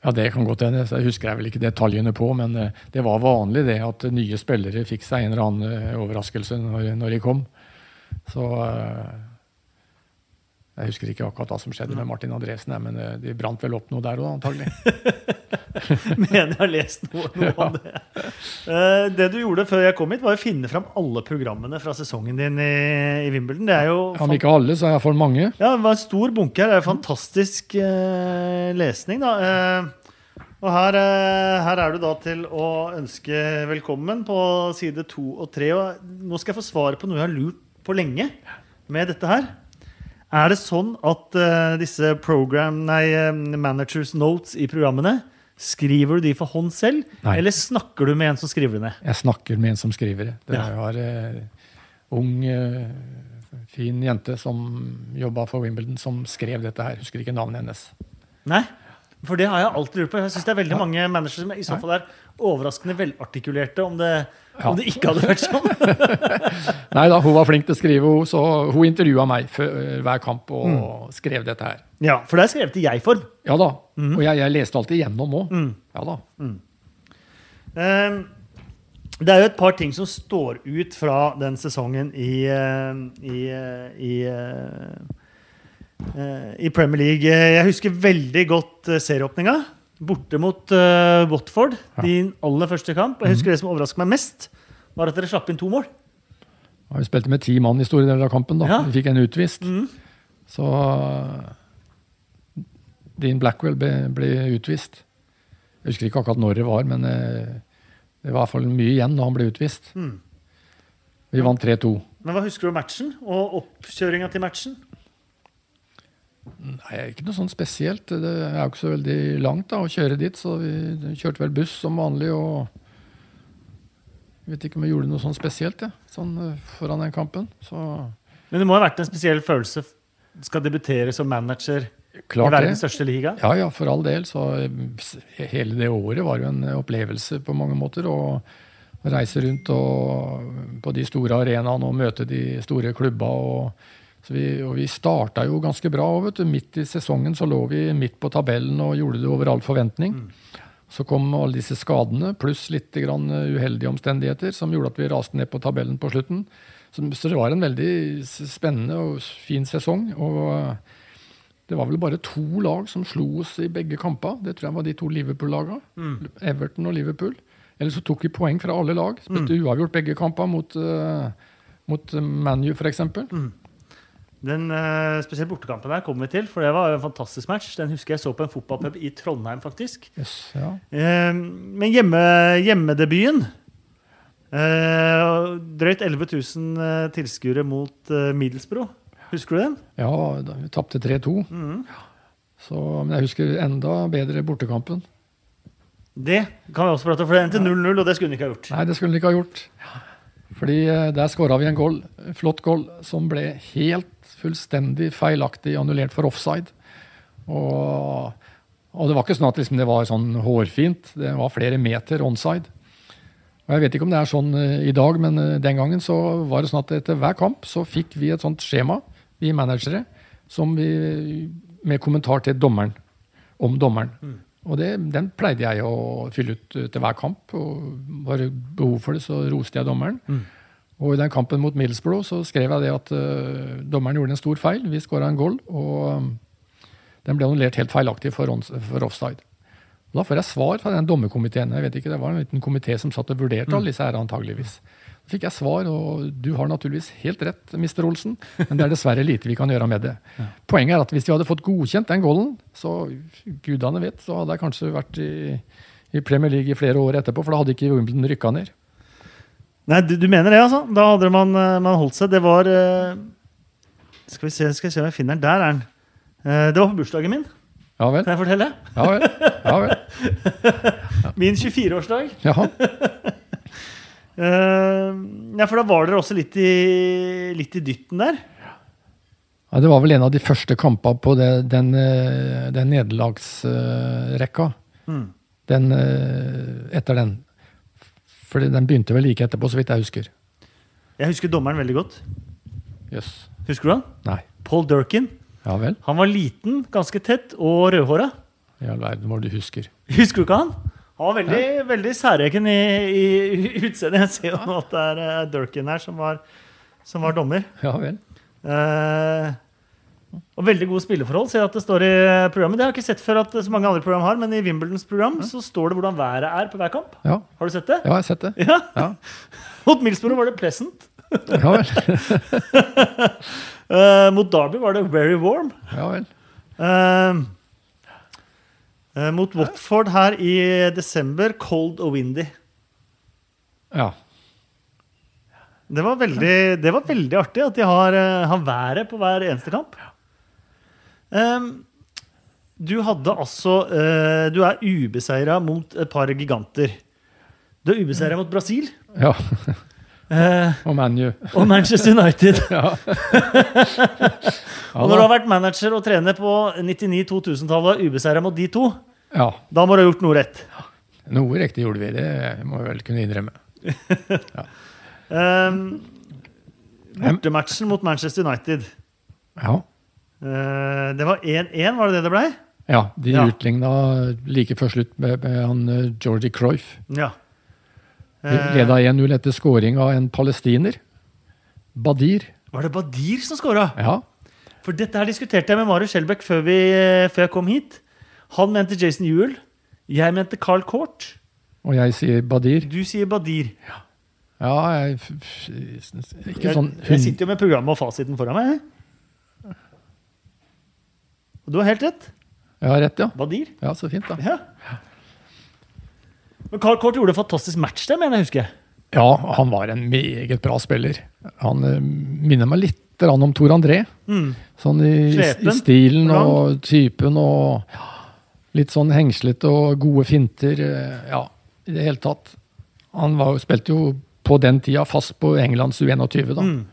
Speaker 3: Ja, det kan godt hende. Jeg husker jeg vel ikke detaljene på, men eh, det var vanlig det at nye spillere fikk seg en eller annen eh, overraskelse når, når de kom. Så Jeg husker ikke akkurat hva som skjedde med Martin Andresen, men eh, de brant vel opp noe der òg, antagelig.
Speaker 2: Mener jeg har lest noe, noe om det. Eh, det du gjorde før jeg kom hit, var å finne fram alle programmene fra sesongen din i, i Wimbledon. Det er jo
Speaker 3: Om ikke alle, så iallfall mange.
Speaker 2: Ja, det var en stor bunke her. Det er fantastisk eh, lesning, da. Eh, og her, eh, her er du da til å ønske velkommen på side to og tre. Og nå skal jeg få svar på noe jeg har lurt på lenge med dette her. Er det sånn at uh, disse program, nei, eh, managers notes i programmene Skriver du de for hånd selv,
Speaker 3: Nei.
Speaker 2: eller snakker du med en som skriver det ned?
Speaker 3: Jeg snakker med en som skriver det. Det
Speaker 2: Ja.
Speaker 3: en uh, ung, uh, fin jente som jobba for Wimbledon, som skrev dette her. Husker ikke navnet hennes.
Speaker 2: Nei, for det har jeg alltid lurt på. Jeg synes det er veldig mange managere som i så fall er overraskende velartikulerte om det, om det ikke hadde vært sånn.
Speaker 3: Nei da, hun var flink til å skrive, så hun intervjua meg før, hver kamp og
Speaker 2: Mm.
Speaker 3: skrev dette her.
Speaker 2: Ja, for det er skrevet i jeg-form.
Speaker 3: Ja da. Og jeg, jeg leste alltid gjennom òg.
Speaker 2: Mm.
Speaker 3: Ja da.
Speaker 2: Um, Det er jo et par ting som står ut fra den sesongen i, eh, i, eh, i, eh, eh, i Premier League. Jeg husker veldig godt eh, serieåpninga. Borte mot uh, Watford,
Speaker 3: Ja.
Speaker 2: din aller første kamp. Jeg husker Det som overrasket meg mest, var at dere slapp inn to mål.
Speaker 3: Ja, Vi spilte med ti mann i store deler av kampen. da.
Speaker 2: Ja.
Speaker 3: Vi fikk en utvist.
Speaker 2: Mm.
Speaker 3: Så Dean Blackwell ble, ble utvist. Jeg husker ikke akkurat når det var, men eh, det var i hvert fall mye igjen da han ble utvist.
Speaker 2: Mm.
Speaker 3: Vi vant 3-2.
Speaker 2: Men hva husker du om matchen og oppkjøringa til matchen?
Speaker 3: Nei, ikke noe sånn spesielt. Det er jo ikke så veldig langt da, å kjøre dit, så vi kjørte vel buss som vanlig. og jeg vet ikke om jeg gjorde noe sånn spesielt ja, sånn eh, foran den kampen. Så
Speaker 2: Men det må ha vært en spesiell følelse. Skal debutere som manager i
Speaker 3: klart det.
Speaker 2: verdens største liga?
Speaker 3: Ja, ja, for all del. Så eh, hele det året var jo en opplevelse på mange måter. Å reise rundt og, på de store arenaene og møte de store klubba. Og, vi, og vi starta jo ganske bra. Vet du. Midt i sesongen så lå vi midt på tabellen og gjorde det over all forventning. Så kom alle disse skadene, pluss litt grann uheldige omstendigheter, som gjorde at vi raste ned på tabellen på slutten. Så, så det var en veldig spennende og fin sesong. og det var vel bare to lag som slo oss i begge kamper. Det tror jeg var de to Liverpool-lagene. Everton og Liverpool. Eller så tok vi poeng fra alle lag. Spilte uavgjort begge kamper mot, uh, mot ManU, f.eks.
Speaker 2: Den uh, spesielt bortekampen her kommer vi til, for det var en fantastisk match. Den husker jeg så på en fotballpub i Trondheim, faktisk.
Speaker 3: Yes, ja.
Speaker 2: uh, men hjemme, hjemmedebuten uh, Drøyt 11 000 eh, tilskuere mot Middelsbro. Husker du den?
Speaker 3: ja, vi tapte 3-2. Mm. Men jeg husker enda bedre bortekampen.
Speaker 2: Det kan vi også prate om, for det endte 0-0, og det skulle den ikke ha gjort.
Speaker 3: Nei, det skulle den ikke ha gjort. Fordi der skåra vi en goal, flott goal som ble helt fullstendig feilaktig annullert for offside. Og Og det var ikke sånn at liksom det var sånn hårfint. Det var flere meter onside. Og Jeg vet ikke om det er sånn eh, i dag, men eh, den gangen så var det sånn at etter hver kamp så fikk vi et sånt skjema, vi managere, som vi, med kommentar til dommeren. Om dommeren. Og det, den pleide jeg å fylle ut eh, til hver kamp. og Var det behov for det, så roste jeg dommeren. Og i den kampen mot Middlesbrough så skrev jeg det at uh, dommeren gjorde en stor feil. Vi skåra en goal, og um, den ble annullert helt feilaktig for, for offside. Og da får jeg svar fra den dommerkomiteen. Jeg vet ikke, Det var en liten komité som satt og vurderte alle disse her antageligvis. Da fikk jeg svar, og du har naturligvis helt rett, Mr. Olsen, men det er dessverre lite vi kan gjøre med det. Poenget er at hvis vi hadde fått godkjent den goalen, så gudene vet, så hadde jeg kanskje vært i, i Premier League i flere år etterpå, for da hadde ikke Wimbledon rykka ned.
Speaker 2: Nei, du, du mener det, altså? Da hadde man, eh, man holdt seg. Det var eh, Skal vi se skal vi se om jeg finner den. Der er den. Eh, Det var på bursdagen min,
Speaker 3: Ja vel?
Speaker 2: kan jeg fortelle.
Speaker 3: Ja vel. Ja vel.
Speaker 2: Min 24-årsdag.
Speaker 3: Jaha.
Speaker 2: Ja, for da var dere også litt i, litt i dytten der.
Speaker 3: Ja, det var vel en av de første kampene på det, den, den nederlagsrekka.
Speaker 2: Mm.
Speaker 3: Den etter den. For den begynte vel like etterpå, så vidt jeg husker.
Speaker 2: Jeg husker dommeren veldig godt.
Speaker 3: Yes.
Speaker 2: Husker du han?
Speaker 3: Nei.
Speaker 2: Paul Durkin.
Speaker 3: Ja vel.
Speaker 2: Han var liten, ganske tett og rødhåra.
Speaker 3: I all verden hva du husker.
Speaker 2: Husker du ikke han? Han var veldig, veldig særegen i, i utseendet. Jeg ser jo at det er eh, Durkin her som var, som var dommer.
Speaker 3: Ja vel.
Speaker 2: Eh, og veldig gode spilleforhold, ser jeg at det står i programmet. Det har jeg ikke sett før at så mange andre program har, men i Wimbledons program så står det hvordan været er på hver kamp.
Speaker 3: Ja.
Speaker 2: Har du sett det?
Speaker 3: ja, jeg har sett det.
Speaker 2: Ja.
Speaker 3: Ja,
Speaker 2: Mot Millsborough var det pleasant.
Speaker 3: ja vel.
Speaker 2: uh, mot Derby var det very warm.
Speaker 3: Ja vel.
Speaker 2: Uh, uh, mot Watford her i desember, cold og windy.
Speaker 3: Ja.
Speaker 2: Det var veldig, det var veldig artig at de har, har været på hver eneste kamp. Ehm, du hadde altså uh, Du er ubeseira mot et par giganter. Du er ubeseira mot Brasil
Speaker 3: ja.
Speaker 2: Uh,
Speaker 3: Og ManU.
Speaker 2: og Manchester United.
Speaker 3: Ja.
Speaker 2: Og når du har vært manager og trener på 99-2000-tallet og er ubeseira mot de to,
Speaker 3: ja.
Speaker 2: da må du ha gjort noe rett.
Speaker 3: Noe riktig gjorde vi, det må vi vel kunne innrømme.
Speaker 2: Ehm, bortematchen mot Manchester United.
Speaker 3: Ja.
Speaker 2: Eh, det var 1-1, var det det det blei?
Speaker 3: Ja, de
Speaker 2: Ja.
Speaker 3: utligna like før slutt med, med han eh, Georgie Cruyff.
Speaker 2: Ja. Eh,
Speaker 3: Leda 1-0 etter scoring av en palestiner. Badir.
Speaker 2: var det Badir som scora?
Speaker 3: Ja.
Speaker 2: For dette her diskuterte jeg med Marius Skjelbæk før, vi- før jeg kom hit. Han mente Jason Ewell. Jeg mente Carl Court.
Speaker 3: Og jeg sier Badir.
Speaker 2: Du sier Badir.
Speaker 3: Ja, jeg f- f- Ikke
Speaker 2: Jeg,
Speaker 3: sånn
Speaker 2: jeg sitter jo med programmet og fasiten foran meg. Og du har helt rett.
Speaker 3: Jeg har rett, ja.
Speaker 2: Badir.
Speaker 3: Ja, Så fint, da.
Speaker 2: Ja. Men Carl Court gjorde en fantastisk match der, mener jeg husker.
Speaker 3: Ja, han var en meget bra spiller. Han eh, minner meg litt om Tor André.
Speaker 2: Mm.
Speaker 3: Sånn i, i stilen
Speaker 2: lang.
Speaker 3: og typen og ja, litt sånn hengslete og gode finter. eh, Ja, i det hele tatt. Han var, spilte jo på den tida fast på Englands U21, da.
Speaker 2: Mm.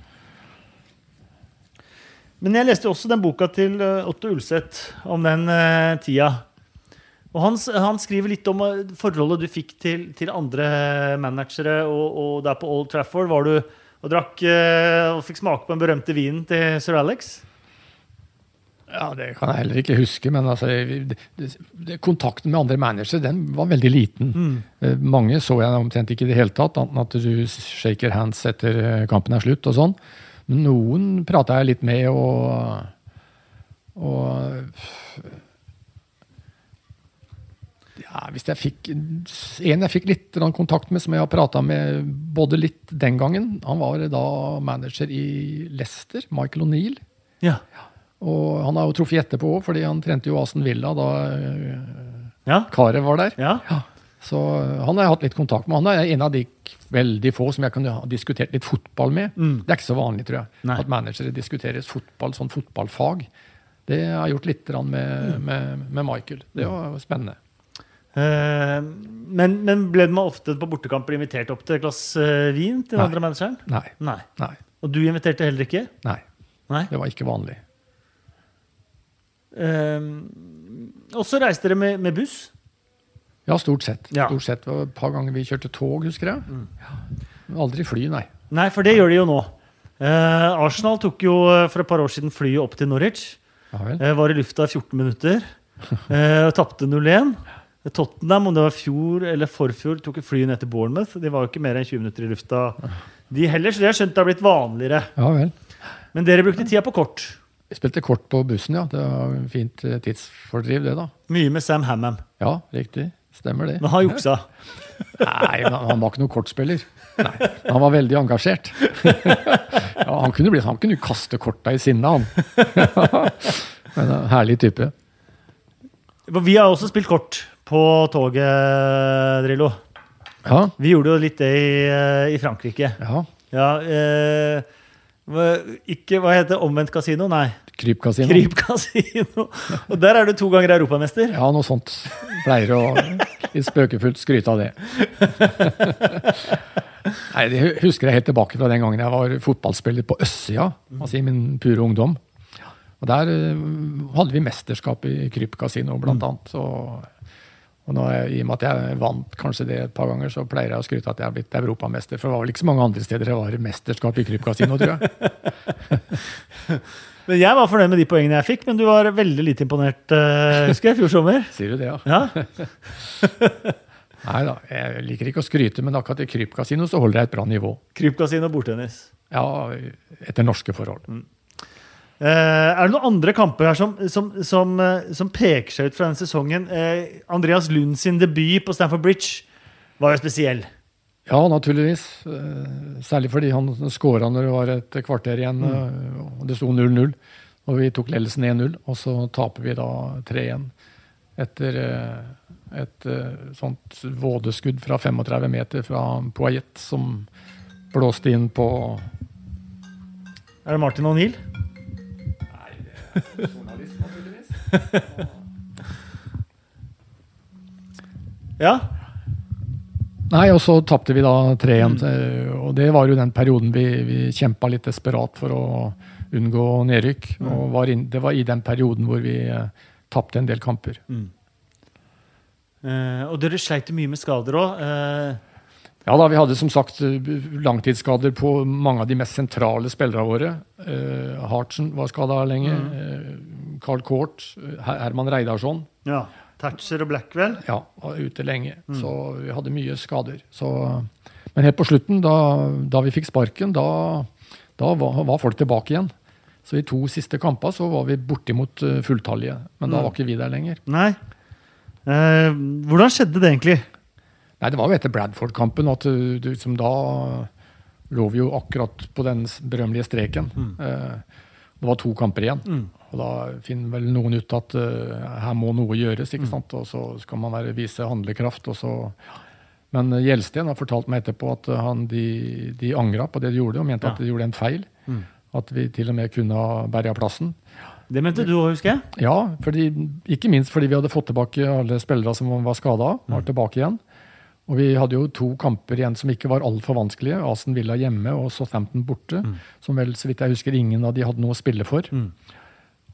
Speaker 2: Men jeg leste også den boka til eh, Otto Ulseth om den uh, tida. Og han, han skriver litt om eh, forholdet du fikk til, til andre managere. Og, og der på Old Trafford var du og drakk uh, og fikk smake på den berømte vinen til sir Alex.
Speaker 3: Ja, Det kan jeg heller ikke huske, men altså, det, det, kontakten med andre managere den var veldig liten. Mm. Mange så jeg omtrent ikke i det hele tatt, annet at du shaker hands etter kampen er slutt og sånn. Men noen prata jeg litt med, og, og ja, hvis jeg fikk En jeg fikk litt kontakt med, som jeg har prata med både litt den gangen Han var da manager i Leicester, Michael O'Neill.
Speaker 2: Ja.
Speaker 3: Og han har jo truffet etterpå òg, fordi han trente jo Aston Villa da eh,
Speaker 2: Ja.
Speaker 3: Karet var der.
Speaker 2: ja.
Speaker 3: Så han har jeg hatt litt kontakt med. Han er en av de veldig få som jeg kunne ha diskutert litt fotball med.
Speaker 2: Mm.
Speaker 3: Det er ikke så vanlig, tror jeg,
Speaker 2: Nei.
Speaker 3: at managere diskuterer fotball, sånn fotballfag. Det har jeg gjort litt grann
Speaker 2: Mm.
Speaker 3: med, med, med Michael. Det var spennende.
Speaker 2: Eh, men, men ble man ofte på bortekamper invitert opp til et glass eh, vin til den andre manageren?
Speaker 3: Nei.
Speaker 2: Nei.
Speaker 3: Nei.
Speaker 2: Og du inviterte heller ikke?
Speaker 3: Nei.
Speaker 2: Nei.
Speaker 3: Det var ikke vanlig.
Speaker 2: Eh, Og så reiste dere med, med buss.
Speaker 3: Ja, stort sett.
Speaker 2: Ja.
Speaker 3: Stort sett. Var et par ganger vi kjørte tog, husker jeg.
Speaker 2: Mm.
Speaker 3: Ja. Aldri fly, nei.
Speaker 2: Nei, for det gjør de jo nå. Eh, Arsenal tok jo eh, for et par år siden flyet opp til Norwich.
Speaker 3: Ja.
Speaker 2: Eh, var i lufta i 14 minutter. Eh, Tapte 0-1. Tottenham, om det var fjor eller forfjor, tok flyet ned til Bournemouth. De var jo ikke mer enn 20 minutter i lufta, de heller. Så det har jeg skjønt det har blitt vanligere.
Speaker 3: Ja vel.
Speaker 2: Men dere brukte tida på kort.
Speaker 3: Vi spilte kort på bussen, ja. Det var fint eh, tidsfordriv, det, da.
Speaker 2: Mye med Sam Hammam.
Speaker 3: Ja, riktig. Stemmer det.
Speaker 2: Men han juksa.
Speaker 3: Nei, han var ikke noen kortspiller. Nei, Han var veldig engasjert. Ja, han kunne bli, han kunne kaste korta i sinne, han. Men en herlig type.
Speaker 2: Vi har også spilt kort på toget, Drillo.
Speaker 3: Ja,
Speaker 2: Vi gjorde jo litt det i, eh, i Frankrike.
Speaker 3: ja.
Speaker 2: Ja, eh, ikke Hva heter det? Omvendt kasino? Nei.
Speaker 3: Krypkasino.
Speaker 2: Krypkasino. Og der er du to ganger europamester.
Speaker 3: Ja, noe sånt. Pleier å litt spøkefullt skryte av det. Nei, Det husker jeg helt tilbake fra den gangen jeg var fotballspiller på østsida, altså i min pure ungdom. Og Der eh, hadde vi mesterskap i krypkasino, blant annet. Så, og nå, er- I og med at jeg vant kanskje det et par ganger, så pleier jeg å skryte at jeg har blitt europamester. For det var vel ikke så mange andre steder det var mesterskap i krypkasino, tror jeg.
Speaker 2: Men Jeg var fornøyd med de poengene jeg fikk, men du var veldig lite imponert eh, husker jeg, fjor sommer.
Speaker 3: Sier du det, ja?
Speaker 2: Ja,
Speaker 3: Nei da, jeg liker ikke å skryte, men akkurat i krypkasino så holder jeg et bra nivå.
Speaker 2: Krypkasino bordtennis.
Speaker 3: Ja, etter norske forhold.
Speaker 2: Eh, er det noen andre kamper her som, som, som, uh, som peker seg ut fra denne sesongen? Uh, Andreas Lund sin debut på Stamford Bridge var jo spesiell.
Speaker 3: Ja, naturligvis. Eh, Særlig fordi han skåra når det var et kvarter igjen, Mm. og det sto 0-0. Og vi tok ledelsen 1-0, og så taper vi da 3-1 etter eh, et eh, sånt vådeskudd fra 35 meter fra Poayet som blåste inn på
Speaker 2: Er det Martin O'Neill? Nei, journalist, naturligvis. Ja.
Speaker 3: Nei, og så tapte vi da 3-1. Mm. Og det var jo den perioden vi, vi kjempa litt desperat for å unngå nedrykk. Og var inn, det var i den perioden hvor vi eh, tapte en del kamper.
Speaker 2: Eh, og dere sleit mye med skader òg. Eh,
Speaker 3: Ja da, vi hadde som sagt eh, langtidsskader på mange av de mest sentrale spillerne våre. Eh, Hartsen var skada lenge. Eh, Carl eh, Herman Reidarsson.
Speaker 2: ja. Thatcher og Blackwell.
Speaker 3: Ja, var ute lenge. Så vi hadde mye skader. Så, men helt på slutten, da, da vi fikk sparken, da, da var, var folk tilbake igjen. Så i to siste kamper så var vi bortimot eh, fulltallige. Men da
Speaker 2: Mm.
Speaker 3: var ikke vi der lenger.
Speaker 2: Nei. Eh, hvordan skjedde det egentlig?
Speaker 3: Nei, det var jo etter Bradford-kampen at du, liksom, da lå vi jo akkurat på den berømmelige streken. Eh, det var to kamper igjen.
Speaker 2: Mm.
Speaker 3: Og da finner vel noen ut at uh, her må noe gjøres, ikke sant? og så skal man være, vise handlekraft. og så... Men eh, Gjelsten har fortalt meg etterpå at eh, han, de, de angra på det de gjorde, og mente
Speaker 2: Ja.
Speaker 3: at de gjorde en feil.
Speaker 2: Mm.
Speaker 3: At vi til og med kunne ha berga plassen.
Speaker 2: Det mente du òg, husker jeg.
Speaker 3: Ja, fordi, ikke minst fordi vi hadde fått tilbake alle spillere som var skada, var tilbake igjen. Og vi hadde jo to kamper igjen som ikke var altfor vanskelige. Asen Villa hjemme og Southampton borte. Som vel, så vidt jeg husker, ingen av de hadde noe å spille for.
Speaker 2: Mm.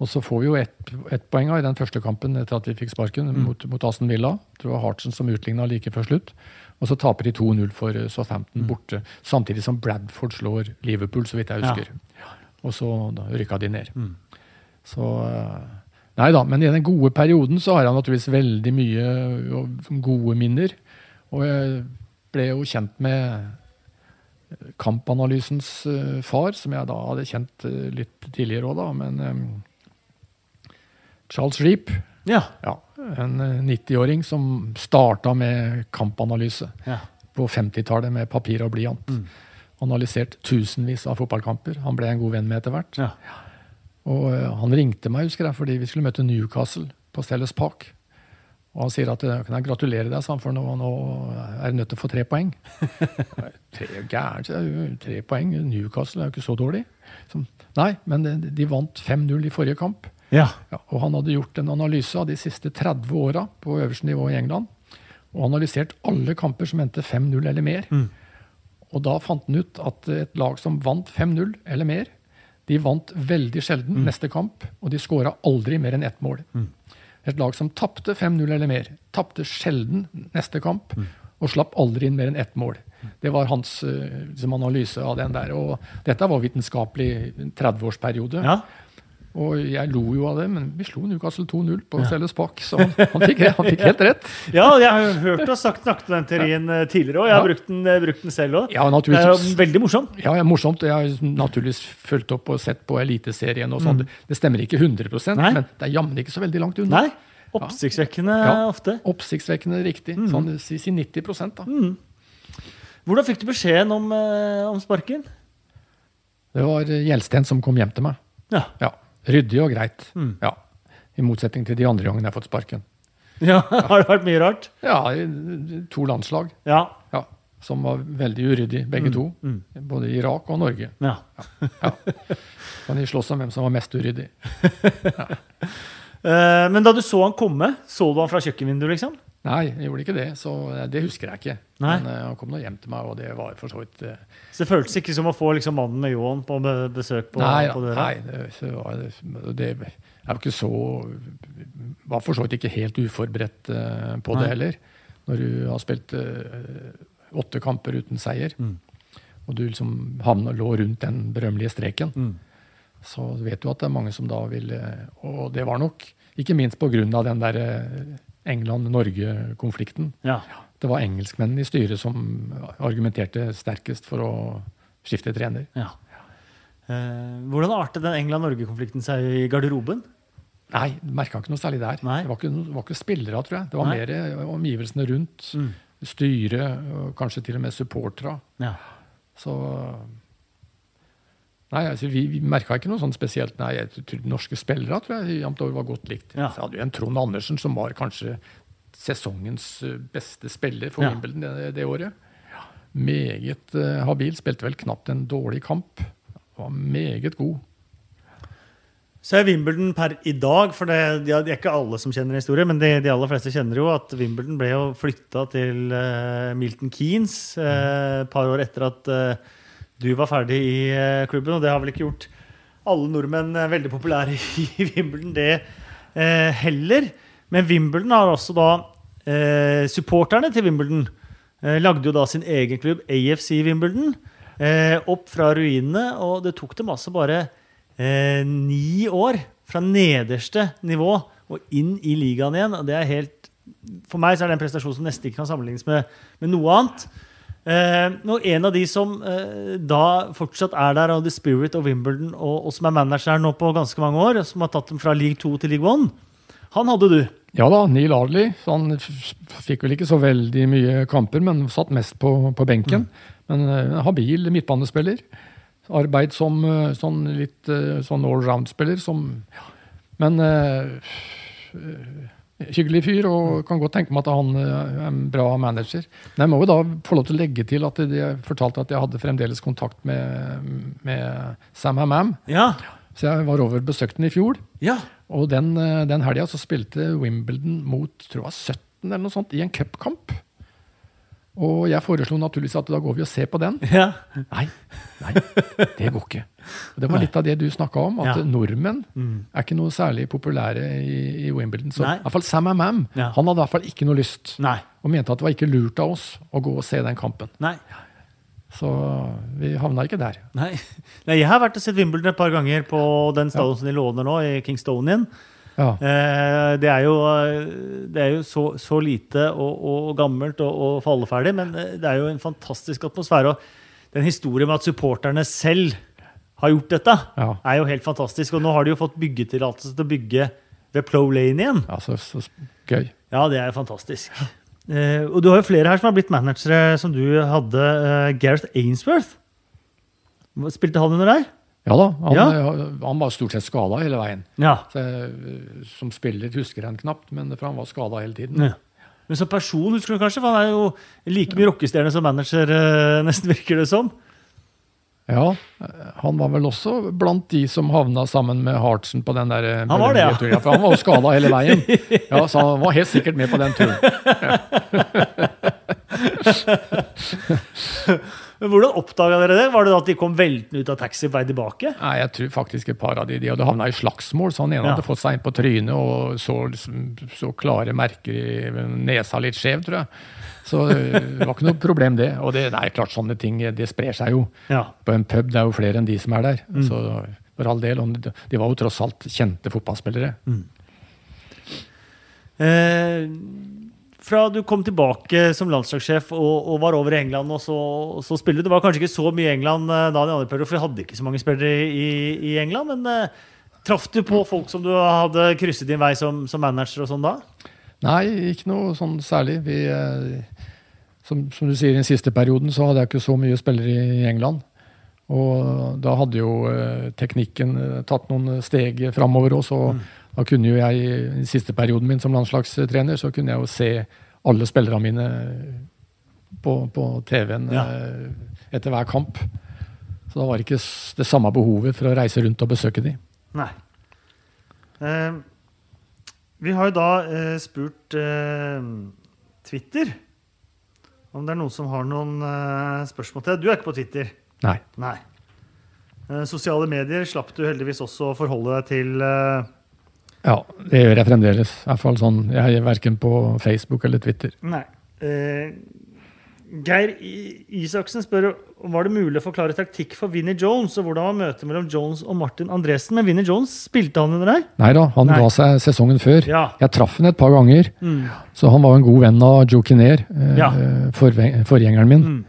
Speaker 3: Og så får vi jo ett et poeng i den første kampen etter at vi fikk sparken, mot, mot Aston Villa. Det var Hartsen som utligna like før slutt. Og så taper de 2-0 for Southampton mm. borte. Samtidig som Bradford slår Liverpool, så vidt jeg
Speaker 2: Ja.
Speaker 3: husker. Og så da, rykka de ned. Så eh, Nei da, men i den gode perioden så har jeg naturligvis veldig mye gode minner. Og jeg ble jo kjent med Kampanalysens eh, far, som jeg da hadde kjent eh, litt tidligere òg, da. Men eh, Charles Reap,
Speaker 2: Ja.
Speaker 3: ja, en eh, 90-åring som starta med kampanalyse
Speaker 2: ja.
Speaker 3: på 50-tallet med papir og blyant. Analysert tusenvis av fotballkamper. Han ble en god venn med etter hvert.
Speaker 2: ja.
Speaker 3: Og eh, han ringte meg husker jeg, fordi vi skulle møte Newcastle på Stellers Park. Og han sier at eh, kan jeg gratulere deg, sa han, for nå, nå er jeg nødt til å få tre poeng. tre gæren, tre poeng? Newcastle er jo ikke så dårlig. Så, nei, men de, de vant 5-0 i forrige kamp.
Speaker 2: Ja.
Speaker 3: Ja, og han hadde gjort en analyse av de siste 30 åra på øverste nivå i England. Og analysert alle kamper som endte 5-0 eller mer. Og da fant han ut at et lag som vant 5-0 eller mer, de vant veldig sjelden neste kamp, og de skåra aldri mer enn ett mål. Et lag som tapte 5-0 eller mer. Tapte sjelden neste kamp. Og slapp aldri inn mer enn ett mål. Det var hans eh, liksom, analyse av den der. Og dette var vitenskapelig 30-årsperiode.
Speaker 2: Ja.
Speaker 3: Og jeg lo jo av det, men vi slo Newcastle 2-0 på Selles Park, så han fikk, han fikk helt rett.
Speaker 2: ja, jeg har hørt og sagt snakket om den teorien ja. tidligere, og jeg har
Speaker 3: Ja.
Speaker 2: brukt den, eh, brukt den selv òg.
Speaker 3: Ja,
Speaker 2: Det er jo veldig morsomt.
Speaker 3: Ja, ja, morsomt. Jeg har naturligvis fulgt opp og sett på Eliteserien og sånn. Det stemmer ikke 100
Speaker 2: Mm. Nei.
Speaker 3: men det er jammen ikke så veldig langt unna.
Speaker 2: Nei, oppsiktsvekkende
Speaker 3: Ja.
Speaker 2: ofte.
Speaker 3: Oppsiktsvekkende riktig.
Speaker 2: Mm.
Speaker 3: Sånn si, si 90 da.
Speaker 2: Hvordan fikk du beskjeden om, eh, om sparken?
Speaker 3: Det var eh, Gjelsten som kom hjem til meg.
Speaker 2: Ja.
Speaker 3: Ja, Ryddig og greit.
Speaker 2: Mm.
Speaker 3: Ja. I motsetning til de andre gangene jeg har fått sparken.
Speaker 2: ja. Har det vært mye rart?
Speaker 3: Ja, i- to landslag
Speaker 2: Ja.
Speaker 3: ja, som var veldig uryddige, begge to.
Speaker 2: mm.
Speaker 3: Både Irak og Norge.
Speaker 2: ja.
Speaker 3: Kan de slåss om hvem som var mest uryddig?
Speaker 2: Eh, men da du så han komme, så du han fra kjøkkenvinduet, liksom?
Speaker 3: Nei, jeg gjorde ikke det, så eh, det husker jeg ikke.
Speaker 2: Nei.
Speaker 3: Men uh, han kom nå hjem til meg, og det var for så vidt uh,
Speaker 2: Så det føltes ikke som å få liksom, mannen med ljåen på besøk på,
Speaker 3: Nei,
Speaker 2: på døra?
Speaker 3: nei det, var det, det jeg var så Var for så vidt ikke helt uforberedt uh, på
Speaker 2: Nei.
Speaker 3: det heller. Når du har spilt åtte kamper uten seier,
Speaker 2: Mm.
Speaker 3: og du liksom havner lå rundt den berømmelige streken,
Speaker 2: Mm.
Speaker 3: så vet du at det er mange som da vil Og det var nok ikke minst på grunn av den der eh, England-Norge-konflikten.
Speaker 2: Ja.
Speaker 3: Det var engelskmennene i styret som argumenterte sterkest for å skifte trener.
Speaker 2: ja. Eh, hvordan artet den England-Norge-konflikten seg i garderoben?
Speaker 3: Nei, merka ikke noe særlig der.
Speaker 2: Nei.
Speaker 3: Det var ikke, var ikke spillere, tror jeg. Det var
Speaker 2: Nei.
Speaker 3: mer eh, omgivelsene rundt.
Speaker 2: Mm.
Speaker 3: Styret, og kanskje til og med supportere.
Speaker 2: Ja.
Speaker 3: Så Nei, altså, vi, vi merka ikke noe sånn spesielt. Nei, jeg norske spillere tror jeg jevnt over var godt likt.
Speaker 2: Ja.
Speaker 3: Så hadde jo en Trond Andersen som var kanskje sesongens eh, beste spiller for
Speaker 2: Ja.
Speaker 3: Wimbledon det, det året. Meget uh, habil. Spilte vel knapt en dårlig kamp. Var meget god.
Speaker 2: Så er Wimbledon per i dag, for det, det er ikke alle som kjenner historie, men de, de aller fleste kjenner jo at Wimbledon ble jo flytta til uh, Milton Keanes et et par år etter at eh, du var ferdig i eh, klubben, og det har vel ikke gjort alle nordmenn eh, veldig populære i Wimbledon, det eh, heller. Men Wimbledon har også da Supporterne til Wimbledon lagde jo da sin egen klubb, AFC Wimbledon, opp fra ruinene, og det tok dem altså bare ni år fra nederste nivå og inn i ligaen igjen. Og det er helt, for meg så er det en prestasjon som nesten ikke kan sammenlignes med, med noe annet. Eh, og en av de som eh, da fortsatt er der, av The Spirit of Wimbledon, og, og som er manager her nå på ganske mange år, som har tatt dem fra league 2 til league 1, han hadde du.
Speaker 3: Ja da, Neil Ardley. Han fikk vel ikke så veldig mye kamper, men satt mest på, på benken. Men eh, habil midtbanespiller. Arbeid som eh, sånn litt eh, sånn allround-spiller som ja. Men eh, hyggelig fyr, og kan godt tenke meg at han eh, er en bra manager. Men jeg må jo da få lov til å legge til at jeg fortalte at jeg hadde fremdeles kontakt med, med Sam Hammam.
Speaker 2: Ja.
Speaker 3: Så jeg var over og besøkte den i fjor.
Speaker 2: ja.
Speaker 3: Og den, eh, den helga så spilte Wimbledon mot tror jeg, 17 eller noe sånt i en cupkamp. Og jeg foreslo naturligvis at da går vi og ser på den.
Speaker 2: ja.
Speaker 3: Nei, nei, det går ikke. Og det var litt av det du snakka om, at
Speaker 2: Ja.
Speaker 3: nordmenn
Speaker 2: Mm.
Speaker 3: er ikke noe særlig populære i, i Wimbledon. Så
Speaker 2: Nei.
Speaker 3: i hvert fall Sam Amam
Speaker 2: Ja.
Speaker 3: han hadde i hvert fall ikke noe lyst.
Speaker 2: Nei.
Speaker 3: Og mente at det var ikke lurt av oss å gå og se den kampen.
Speaker 2: Nei.
Speaker 3: Så vi havna ikke der.
Speaker 2: Nei. Nei, jeg har vært og sett Wimbledon et par ganger på den stadion som de låner nå, i Kingstonian.
Speaker 3: Ja.
Speaker 2: Eh, det er jo, eh, det er jo så, så lite og, og gammelt og, og falleferdig, men eh, det er jo en fantastisk atmosfære. Og den historien med at supporterne selv har gjort dette,
Speaker 3: Ja.
Speaker 2: er jo helt fantastisk. Og nå har de jo fått byggetillatelse til å bygge ved Plow Lane igjen.
Speaker 3: ja, så, så gøy.
Speaker 2: Ja, det er jo fantastisk. Eh, og du har jo flere her som har blitt managere, som du hadde. eh, Gareth Ainsworth. Spilte han under deg?
Speaker 3: Ja da, han,
Speaker 2: Ja.
Speaker 3: han var stort sett skada hele veien.
Speaker 2: Ja.
Speaker 3: Så jeg, som spiller husker jeg han knapt, men for han var skada hele tiden.
Speaker 2: Ja. Men som person husker du kanskje? For han er jo like mye rockestjerne som manager, eh, nesten virker det som.
Speaker 3: Ja, Han var vel også blant de som havna sammen med Hartsen på den der eh,
Speaker 2: Han var det, ja.
Speaker 3: turen. For han var jo skada hele veien. Ja, Så han var helt sikkert med på den turen.
Speaker 2: Men Hvordan oppdaga dere det? Var det at de kom veltende ut av taxi på vei tilbake?
Speaker 3: Nei, jeg tror faktisk et par av de, de hadde havna i slagsmål. så Han ene
Speaker 2: Ja.
Speaker 3: hadde fått seg inn på trynet og så, liksom, så klare merker i nesa litt skjev, tror jeg. Så øh, det var ikke noe problem, det. Og det er klart sånne ting det sprer seg jo.
Speaker 2: Ja.
Speaker 3: På en pub det er jo flere enn de som er der. Så for all del. De var jo tross alt kjente fotballspillere.
Speaker 2: Eh, fra du kom tilbake som landslagssjef og, og var over i England og så, og så spille Det var kanskje ikke så mye i England eh, da, de andre perioder, for vi hadde ikke så mange spillere i, i England. Men uh, traff du på folk som du hadde krysset din vei som, som manager og sånn da?
Speaker 3: Nei, ikke noe sånn særlig. Vi, uh, som, som du sier, i den siste perioden så hadde jeg ikke så mye spillere i England. Og da hadde jo eh, teknikken eh, tatt noen steg framover også. Og da kunne jo jeg, i siste perioden min som landslagstrener, så kunne jeg jo se alle spillerne mine på, på TV-en
Speaker 2: Ja.
Speaker 3: eh, etter hver kamp. Så da var det ikke det samme behovet for å reise rundt og besøke de.
Speaker 2: Nei. Eh, vi har jo da eh, spurt eh, Twitter om det er noen som har noen eh, spørsmål til deg. Du er ikke på Twitter?
Speaker 3: Nei.
Speaker 2: Nei. Eh, sosiale medier slapp du heldigvis også å forholde deg til. Eh,
Speaker 3: Ja, det gjør jeg fremdeles. I hvert fall sånn, Jeg er verken på Facebook eller Twitter.
Speaker 2: nei. Eh, Geir Isaksen spør var det mulig å forklare taktikk for Vinnie Jones, og hvordan var møtet mellom Jones og Martin Andresen. Men Vinnie Jones spilte han under deg?
Speaker 3: Nei da, han
Speaker 2: Nei.
Speaker 3: ga seg sesongen før.
Speaker 2: Ja.
Speaker 3: Jeg traff han et par ganger,
Speaker 2: Mm.
Speaker 3: så han var en god venn av Joe Kinnear, eh,
Speaker 2: Ja.
Speaker 3: forgjengeren min,
Speaker 2: Mm.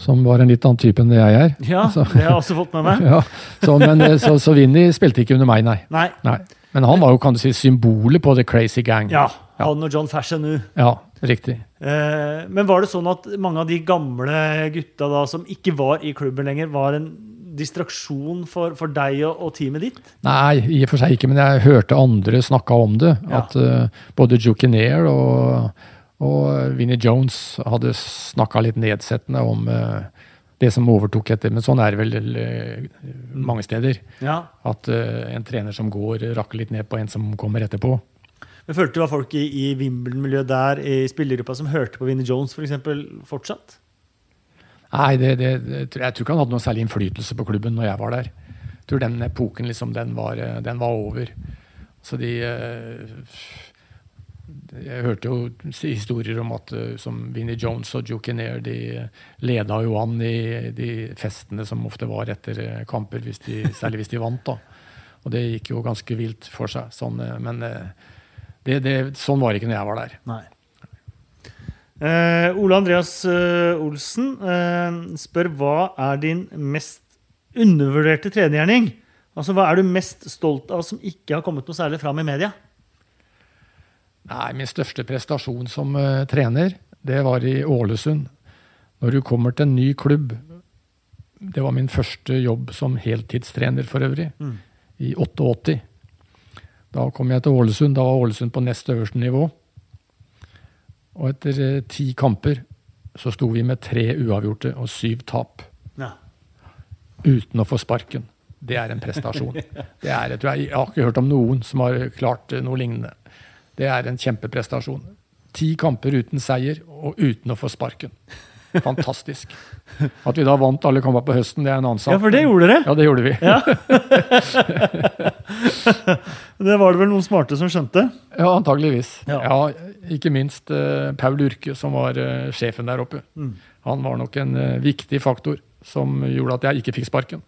Speaker 3: Som var en litt annen type enn det jeg er.
Speaker 2: Ja,
Speaker 3: Så-
Speaker 2: det har jeg også fått med meg.
Speaker 3: Ja, så, men, eh, så, så Vinny spilte ikke under meg, nei.
Speaker 2: Nei.
Speaker 3: nei. Men han var jo kan du si, symbolet på The Crazy Gang.
Speaker 2: Ja, han og John Fashanu.
Speaker 3: Ja, riktig.
Speaker 2: Eh, men var det sånn at mange av de gamle gutta da, som ikke var i klubben lenger, var en distraksjon for, for deg og, og teamet ditt?
Speaker 3: Nei, i og for seg ikke, men jeg hørte andre snakke om det.
Speaker 2: Ja.
Speaker 3: At uh, både Joe Kinnear og, og Vinnie Jones hadde snakka litt nedsettende om eh, det som overtok etter. Men sånn er det vel eh, mange steder.
Speaker 2: Ja.
Speaker 3: At eh, en trener som går, rakker litt ned på en som kommer etterpå.
Speaker 2: Men Følte du at folk i, i Wimbledon-miljøet der i spillergruppa som hørte på Vinnie Jones eksempel, fortsatt?
Speaker 3: Nei, det, det, jeg tror ikke han hadde noe særlig innflytelse på klubben når jeg var der. Jeg tror den epoken liksom, den var, eh, den var over. Så de eh, Jeg hørte jo historier om at eh, som Vinnie Jones og Joe Kinnear de leda jo an i de festene som ofte var etter eh, kamper, hvis de, særlig hvis de vant. da. Og det gikk jo ganske vilt for seg. Sånn, eh, men det, det, sånn var det ikke når jeg var der.
Speaker 2: Nei. Eh, Ole Andreas Olsen eh, spør hva er din mest undervurderte trenergjerning? Altså, Hva er du mest stolt av som ikke har kommet noe særlig fram i media?
Speaker 3: Nei, min største prestasjon som uh, trener, det var i Ålesund. Når du kommer til en ny klubb Det var min første jobb som heltidstrener for øvrig,
Speaker 2: Mm.
Speaker 3: i 88. Da kom jeg til Ålesund. Da var Ålesund på nest øverste nivå. Og etter uh, ti kamper så sto vi med tre uavgjorte og syv tap.
Speaker 2: Ja.
Speaker 3: Uten å få sparken. Det er en prestasjon. Det er, jeg, tror jeg, jeg har ikke hørt om noen som har klart eh, noe lignende. Det er en kjempeprestasjon. Ti kamper uten seier og uten å få sparken. Fantastisk. At vi da vant alle kamper på høsten, det er en annen sak.
Speaker 2: ja, for det gjorde dere.
Speaker 3: Ja, det gjorde vi.
Speaker 2: Ja. det var det vel noen smarte som skjønte.
Speaker 3: Ja, antageligvis.
Speaker 2: Ja.
Speaker 3: Ja. ikke minst uh, Paul Urke, som var uh, sjefen der oppe.
Speaker 2: Mm.
Speaker 3: Han var nok en uh, viktig faktor som gjorde at jeg ikke fikk sparken.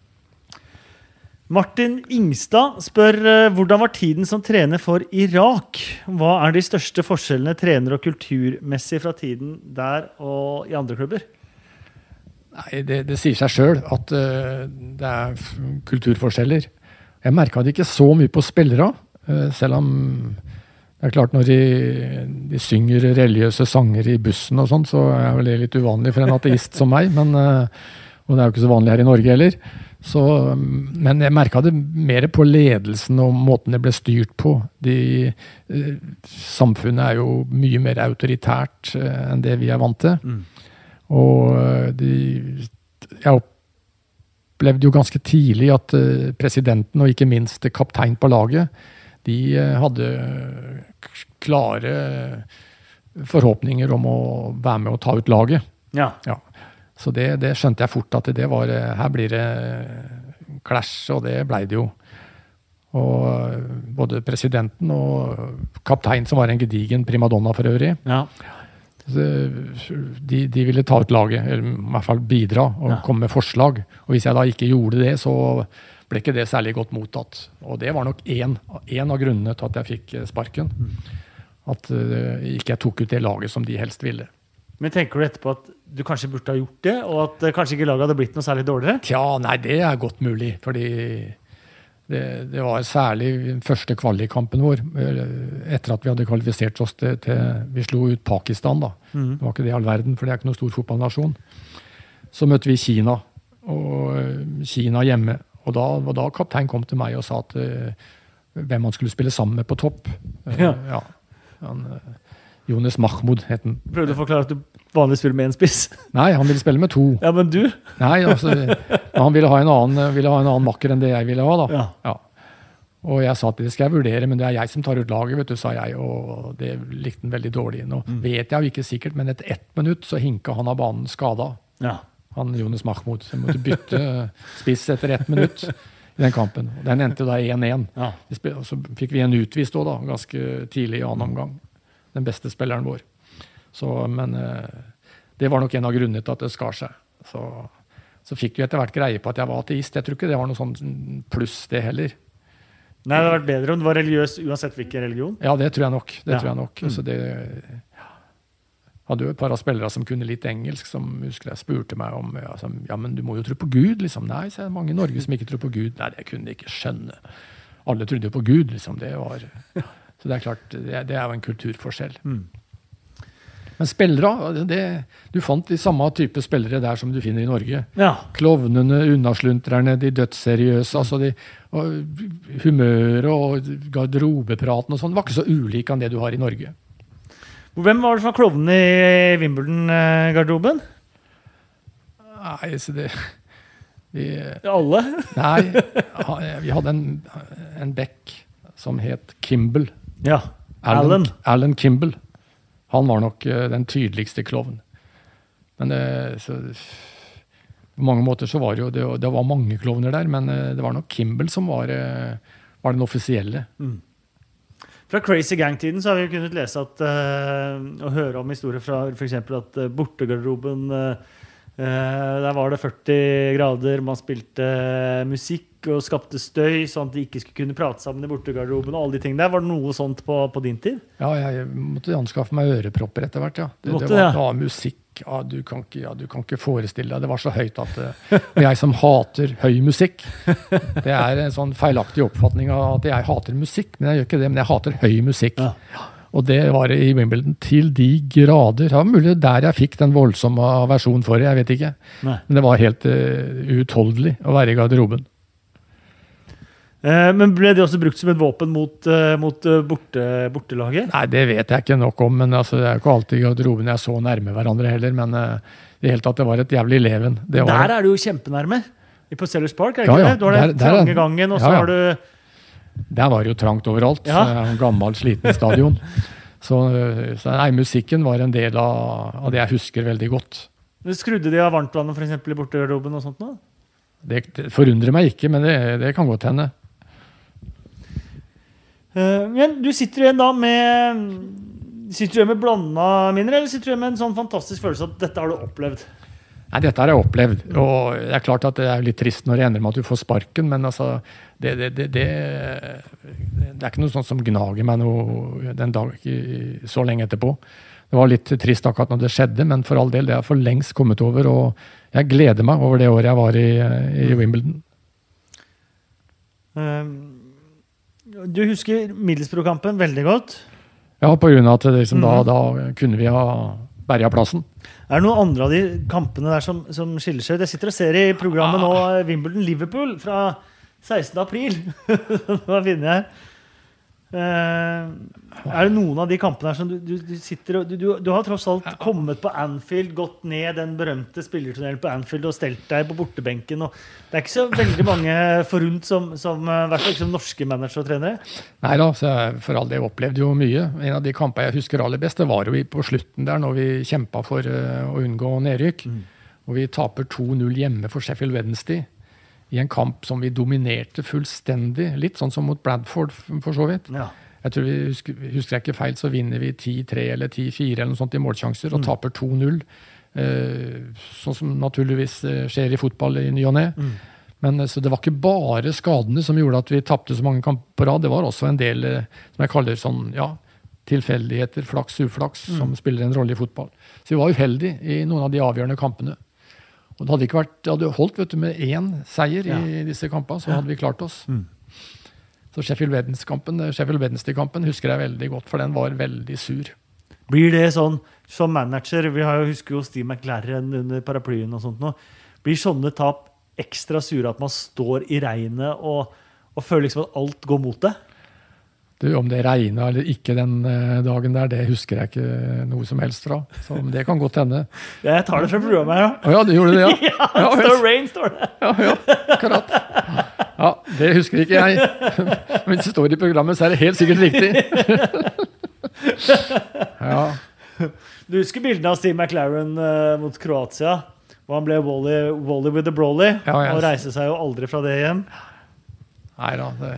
Speaker 2: Martin Ingstad spør eh, hvordan var tiden som trener for Irak? Hva er de største forskjellene trener- og kulturmessig fra tiden der og i andre klubber?
Speaker 3: Nei, det, det sier seg sjøl at uh, det er kulturforskjeller. Jeg merka det ikke så mye på spillere, uh, selv om det er klart når de, de synger religiøse sanger i bussen og sånn, så er vel det litt uvanlig for en ateist som meg. Men, og det er jo ikke så vanlig her i Norge heller. Så, mm, men jeg merka det mer på ledelsen og måten det ble styrt på. De, eh, samfunnet er jo mye mer autoritært eh, enn det vi er vant til. Og eh, de, jeg opplevde jo ganske tidlig at eh, presidenten og ikke minst kaptein på laget, de hadde klare forhåpninger om å være med og ta ut laget.
Speaker 2: Ja.
Speaker 3: Ja. Så det, det skjønte jeg fort at det var eh, Her blir det clash, og det blei det jo. Og eh, både presidenten og kaptein, som var en gedigen primadonna for øvrig,
Speaker 2: Ja.
Speaker 3: de, de ville ta ut laget, eller i hvert fall bidra og
Speaker 2: Ja.
Speaker 3: komme med forslag. Og hvis jeg da ikke gjorde det, så ble ikke det særlig godt mottatt. Og det var nok én av grunnene til at jeg fikk eh, sparken. At eh, ikke jeg tok ut det laget som de helst ville.
Speaker 2: Men tenker du etterpå at du kanskje burde ha gjort det, og at eh, kanskje ikke laget hadde blitt noe særlig dårligere?
Speaker 3: Tja, nei, det er godt mulig. Fordi det, det var særlig den første kvalikkampen vår, eh, etter at vi hadde kvalifisert oss til, til Vi slo ut Pakistan, da.
Speaker 2: Mm.
Speaker 3: Det var ikke det i all verden, for det er ikke noen stor fotballnasjon. Så møtte vi Kina, og eh, Kina hjemme. Og da var da kaptein kom til meg og sa at hvem han skulle spille sammen med på topp. Ja.
Speaker 2: Ja.
Speaker 3: Han, Jonas Mahmoud het han.
Speaker 2: Prøvde å forklare at du vanligvis spille med én spiss.
Speaker 3: Nei, han ville spille med to.
Speaker 2: Ja, men du?
Speaker 3: Nei, altså, Han ville ha en annen, ville ha en annen makker enn det jeg ville ha. da.
Speaker 2: Ja.
Speaker 3: Og jeg sa at det skal jeg vurdere, men det er jeg som tar ut laget, vet du, sa jeg. Og det likte han veldig dårlig. Nå vet jeg jo ikke sikkert, men etter ett minutt så hinka han av banen skada.
Speaker 2: ja.
Speaker 3: Han Jonas Mahmoud. Så jeg måtte bytte spiss etter ett minutt i den kampen. Den endte da 1-1.
Speaker 2: ja.
Speaker 3: Så fikk vi en utvist òg, da, ganske tidlig i annen omgang. Den beste spilleren vår. Så, men eh, det var nok en av grunnene til at det skar seg. Så, så fikk vi etter hvert greie på at jeg var ateist. Jeg tror ikke det var noe sånn pluss, det heller.
Speaker 2: Nei, det hadde vært bedre om du var religiøs uansett hvilken religion.
Speaker 3: Ja, det tror jeg nok. Det
Speaker 2: Ja.
Speaker 3: tror jeg nok.
Speaker 2: Mm.
Speaker 3: Så det hadde jo et par av spillere som kunne litt engelsk, som husker jeg spurte meg om ja, som, ja, men du må jo tro på Gud. liksom. Nei, så er det mange i Norge som ikke tror på Gud. Nei, det kunne de ikke skjønne. Alle trodde jo på Gud, liksom. Det var Så det er klart, det, det er jo en kulturforskjell.
Speaker 2: Mm.
Speaker 3: Men spillere, det, du fant de samme type spillere der som du finner i Norge.
Speaker 2: Ja.
Speaker 3: Klovnene, unnaslunterne, de dødsseriøse. altså de, og Humøret og garderobepraten og sånn var ikke så ulik enn det du har i Norge.
Speaker 2: Hvem var det som var klovnene i Wimbledon-garderoben?
Speaker 3: Nei, så det vi,
Speaker 2: Alle?
Speaker 3: Nei, vi hadde en, en back som het Kimball.
Speaker 2: Ja. Alan.
Speaker 3: Alan Kimball. Han var nok eh, den tydeligste klovn. Men det, så, på mange måter så var det jo det, det var mange klovner der, men eh, det var nok Kimball som var, eh, var den offisielle.
Speaker 2: Fra Crazy Gang-tiden så har vi kunnet lese at, eh, og høre om historier fra f.eks. at bortegarderoben eh, eh, Der var det 40 grader, man spilte eh, musikk og skapte støy, sånn at de ikke skulle kunne prate sammen i bortegarderoben. og alle de tingene der. Var det noe sånt på, på din tid?
Speaker 3: Ja, jeg måtte anskaffe meg ørepropper etter hvert, ja. Det,
Speaker 2: måtte
Speaker 3: det var,
Speaker 2: ja.
Speaker 3: musikk. Ja du, kan ikke, ja, du kan ikke forestille deg. Det var så høyt at eh, Og jeg som hater høy musikk Det er en sånn feilaktig oppfatning av at jeg hater musikk, men jeg gjør ikke det. Men jeg hater høy musikk.
Speaker 2: Ja.
Speaker 3: Og det var i Wimbledon til de grader. Det var mulig der jeg fikk den voldsomme aversjonen for det, jeg vet ikke.
Speaker 2: Nei.
Speaker 3: Men det var helt uh, uutholdelig å være i garderoben.
Speaker 2: Eh, men ble det også brukt som et våpen mot, eh, mot eh, borte, bortelaget?
Speaker 3: Nei, det vet jeg ikke nok om, men altså, det er jo ikke alltid garderobene garderoben jeg så nærme hverandre heller. Men uh, i det hele tatt, det var et jævlig leven.
Speaker 2: Der er du jo kjempenærme. På Sellers Park, er det
Speaker 3: Ja,
Speaker 2: ikke
Speaker 3: ja.
Speaker 2: det? Du har den trange gangen, og så
Speaker 3: Ja,
Speaker 2: har du
Speaker 3: Der var det jo trangt overalt.
Speaker 2: Ja.
Speaker 3: så En gammel, sliten stadion. Så, så nei, musikken var en del av, av det jeg husker veldig godt.
Speaker 2: Skrudde de av varmtvannet for eksempel, i bortegarderoben og sånt nå?
Speaker 3: Det, det forundrer meg ikke, men det, det kan godt hende.
Speaker 2: Eh, Men du sitter igjen da med Sitter du igjen med blanda minner, eller sitter du igjen med en sånn fantastisk følelse at dette har du opplevd?
Speaker 3: Nei, dette har jeg opplevd. Og det er klart at det er litt trist når det ender med at du får sparken, men altså Det, det, det, det, det er ikke noe sånt som gnager meg noe den dag så lenge etterpå. Det var litt trist akkurat når det skjedde, men for all del, det har for lengst kommet over. Og jeg gleder meg over det året jeg var i, i Wimbledon.
Speaker 2: Eh, Du husker Middlesbrough-kampen veldig godt.
Speaker 3: Ja, på grunn av at liksom,
Speaker 2: mm.
Speaker 3: da, da kunne vi ha berga plassen.
Speaker 2: Er det noen andre av de kampene der som, som skiller seg ut? Jeg sitter og ser i programmet nå eh, Wimbledon-Liverpool fra 16. april. Hva finner jeg her? Eh, er det noen av de kampene her som du, du, du sitter og du, du, har tross alt kommet på Anfield, gått ned den berømte spillertunnelen på Anfield og stelt deg på bortebenken. Det er ikke så veldig mange forunt som, som, eh, ikke som norske managere og trenere.
Speaker 3: Nei da, for all del opplevde jo mye. En av de kampene jeg husker aller best, det var jo på slutten der når vi kjempa for eh, å unngå nedrykk. Og vi taper 2-0 hjemme for Sheffield Wednesday i en kamp som vi dominerte fullstendig. Litt sånn som mot Bradford, for så vidt.
Speaker 2: Ja.
Speaker 3: Jeg tror vi husker, husker jeg ikke feil, så vinner vi 10-3 eller 10-4 eller noe sånt i målsjanser og taper 2-0. Eh, sånn som naturligvis eh, skjer i fotball i ny og ne. Men eh, så det var ikke bare skadene som gjorde at vi tapte så mange kamper på rad. Det var også en del eh, som jeg kaller sånn, ja, tilfeldigheter, flaks, uflaks, som spiller en rolle i fotball. Så vi var uheldige i noen av de avgjørende kampene. Og det hadde ikke vært, det hadde holdt vet du, med én seier
Speaker 2: Ja.
Speaker 3: i disse kampene, så hadde vi klart oss. Så Sheffield Wednesday-kampen Sheffield Wednesday-kampen husker jeg veldig godt, for den var veldig sur.
Speaker 2: Blir det sånn som manager Vi har jo, husker jo Steve McLaren under paraplyen og sånt nå. Blir sånne tap ekstra sure at man står i regnet og, og føler liksom at alt går mot det?
Speaker 3: Du, om det regna eller ikke den eh, dagen der, det husker jeg ikke noe som helst fra. Så det kan godt hende.
Speaker 2: Jeg tar det fra programmet her,
Speaker 3: Oh, ja, du gjorde det, ja?
Speaker 2: Ja,
Speaker 3: Ja,
Speaker 2: står rain, står det.
Speaker 3: Ja, ja, akkurat. Ja, det husker ikke jeg. Men hvis det står i programmet, så er det helt sikkert riktig. Ja,
Speaker 2: Du husker bildene av Steve McLaren eh, mot Kroatia? Hvor han ble Wally, Wally with the Broly?
Speaker 3: Ja, yes.
Speaker 2: og reiste seg jo aldri fra det igjen.
Speaker 3: nei da. Det,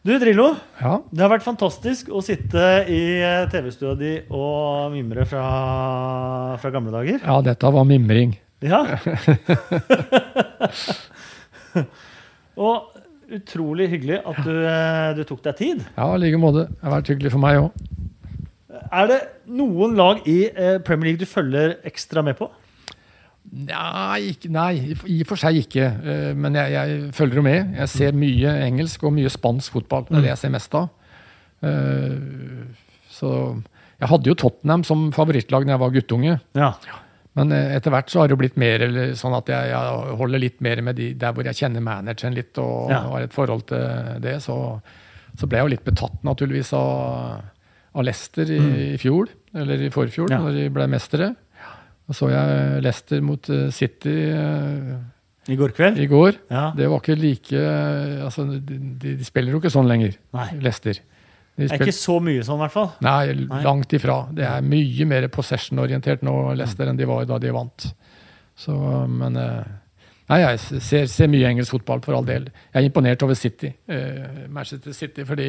Speaker 2: Du, Drillo,
Speaker 3: ja.
Speaker 2: det har vært fantastisk å sitte i eh, TV-stua di og mimre fra, fra gamle dager.
Speaker 3: ja, dette var mimring.
Speaker 2: Ja. og utrolig hyggelig at du, eh, du tok deg tid.
Speaker 3: Ja, i like måte. Det har vært hyggelig for meg òg.
Speaker 2: Er det noen lag i eh, Premier League du følger ekstra med på?
Speaker 3: Nei, ikke, nei, i og for seg ikke. Eh, Men jeg, jeg følger jo med. Jeg ser mye engelsk og mye spansk fotball. Det er det jeg ser mest av. Eh, Så jeg hadde jo Tottenham som favorittlag da jeg var guttunge.
Speaker 2: Ja.
Speaker 3: Men eh, etter hvert så har det jo blitt mer eller sånn at jeg, jeg holder litt mer med de der hvor jeg kjenner manageren litt og
Speaker 2: Ja.
Speaker 3: har et forhold til det. Så, så ble jeg jo litt betatt naturligvis av, av Leicester i, i fjor, eller i forfjor,
Speaker 2: Mm. Ja.
Speaker 3: når de ble mestere. Og så jeg Leicester mot eh, City eh,
Speaker 2: I går kveld?
Speaker 3: i går.
Speaker 2: Ja.
Speaker 3: Det var ikke like altså, de, de spiller jo ikke sånn lenger,
Speaker 2: Nei.
Speaker 3: Leicester. De
Speaker 2: Det er ikke så mye sånn, i hvert fall.
Speaker 3: Nei,
Speaker 2: Nei.
Speaker 3: langt ifra. Det er mye mer possession-orientert nå, Leicester, enn de var da de vant. Så, men eh, Nei, jeg ser, ser mye engelsk fotball, for all del. Jeg er imponert over City, eh, Manchester City, fordi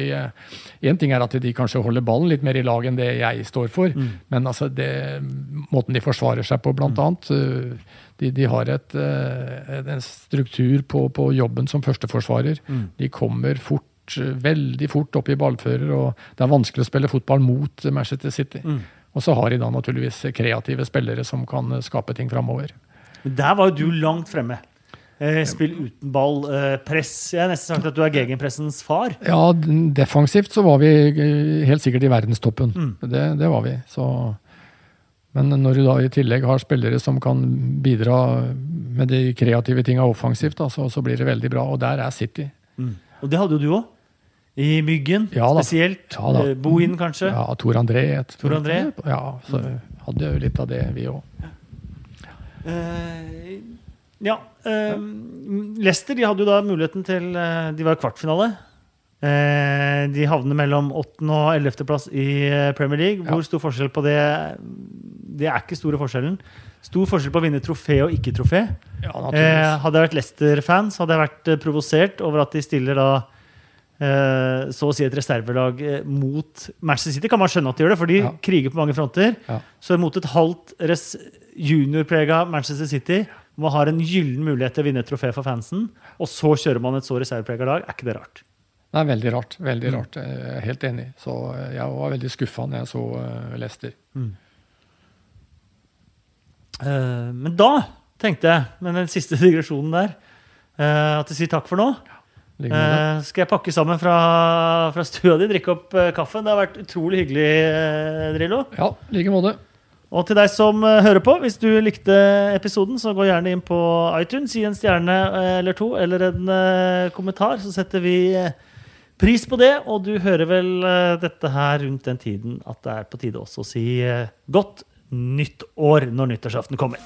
Speaker 3: én ting er at de kanskje holder ballen litt mer i lag enn det jeg står for, men altså det, måten de forsvarer seg på, blant annet eh, de, de har et, eh, en struktur på, på jobben som førsteforsvarer. De kommer fort, eh, veldig fort opp i ballfører, og det er vanskelig å spille fotball mot Manchester City. Og så har de da naturligvis kreative spillere som kan eh, skape ting framover.
Speaker 2: Der var jo du langt fremme. Eh, spill uten ball, eh, press. Jeg har nesten sagt at du er gegenpressens far.
Speaker 3: Ja, defensivt så var vi eh, helt sikkert i verdenstoppen. Det, det var vi. Så. Men når du da i tillegg har spillere som kan bidra med de kreative tinga offensivt, da, så, så blir det veldig bra. Og der er City.
Speaker 2: Og det hadde jo du òg. I Myggen
Speaker 3: Ja
Speaker 2: spesielt.
Speaker 3: Ja
Speaker 2: Bohin, kanskje.
Speaker 3: Ja, Tor André. et-
Speaker 2: Tor André?
Speaker 3: Ja, så hadde jo litt av det, vi òg.
Speaker 2: Eh, ja. Eh, Leicester de hadde jo da muligheten til eh, De var i kvartfinale. Eh, de havner mellom 8. og 11. plass i eh, Premier League. Hvor
Speaker 3: Ja.
Speaker 2: stor forskjell på det? Det er ikke store forskjellen. Stor forskjell på å vinne trofé og ikke trofé.
Speaker 3: Ja,
Speaker 2: Eh, hadde jeg vært Leicester-fans, hadde jeg vært eh, provosert over at de stiller da så å si et reservelag mot Manchester City. Kan man skjønne at de gjør det, for de
Speaker 3: Ja.
Speaker 2: kriger på mange fronter.
Speaker 3: Ja.
Speaker 2: Så mot et halvt juniorprega Manchester City, man har en gyllen mulighet til å vinne et trofé for fansen, og så kjører man et så reserveprega lag, er ikke det rart?
Speaker 3: Det er veldig rart. Veldig
Speaker 2: Mm.
Speaker 3: rart. Jeg er helt enig. Så eh, jeg var veldig skuffa når jeg så eh, Leicester.
Speaker 2: Eh, men da tenkte jeg, med den siste digresjonen der, at jeg sier takk for nå. Uh. Skal jeg pakke sammen fra, fra stua di, drikke opp uh, kaffen? Det har vært utrolig hyggelig, uh, Drillo.
Speaker 3: Ja, i like måte.
Speaker 2: Og til deg som eh, hører på, hvis du likte episoden, så gå gjerne inn på iTunes, gi en stjerne eh, eller to, eller en eh, kommentar, så setter vi pris på det. Og du hører vel dette her rundt den tiden at det er på tide også å si godt nytt år når nyttårsaften kommer.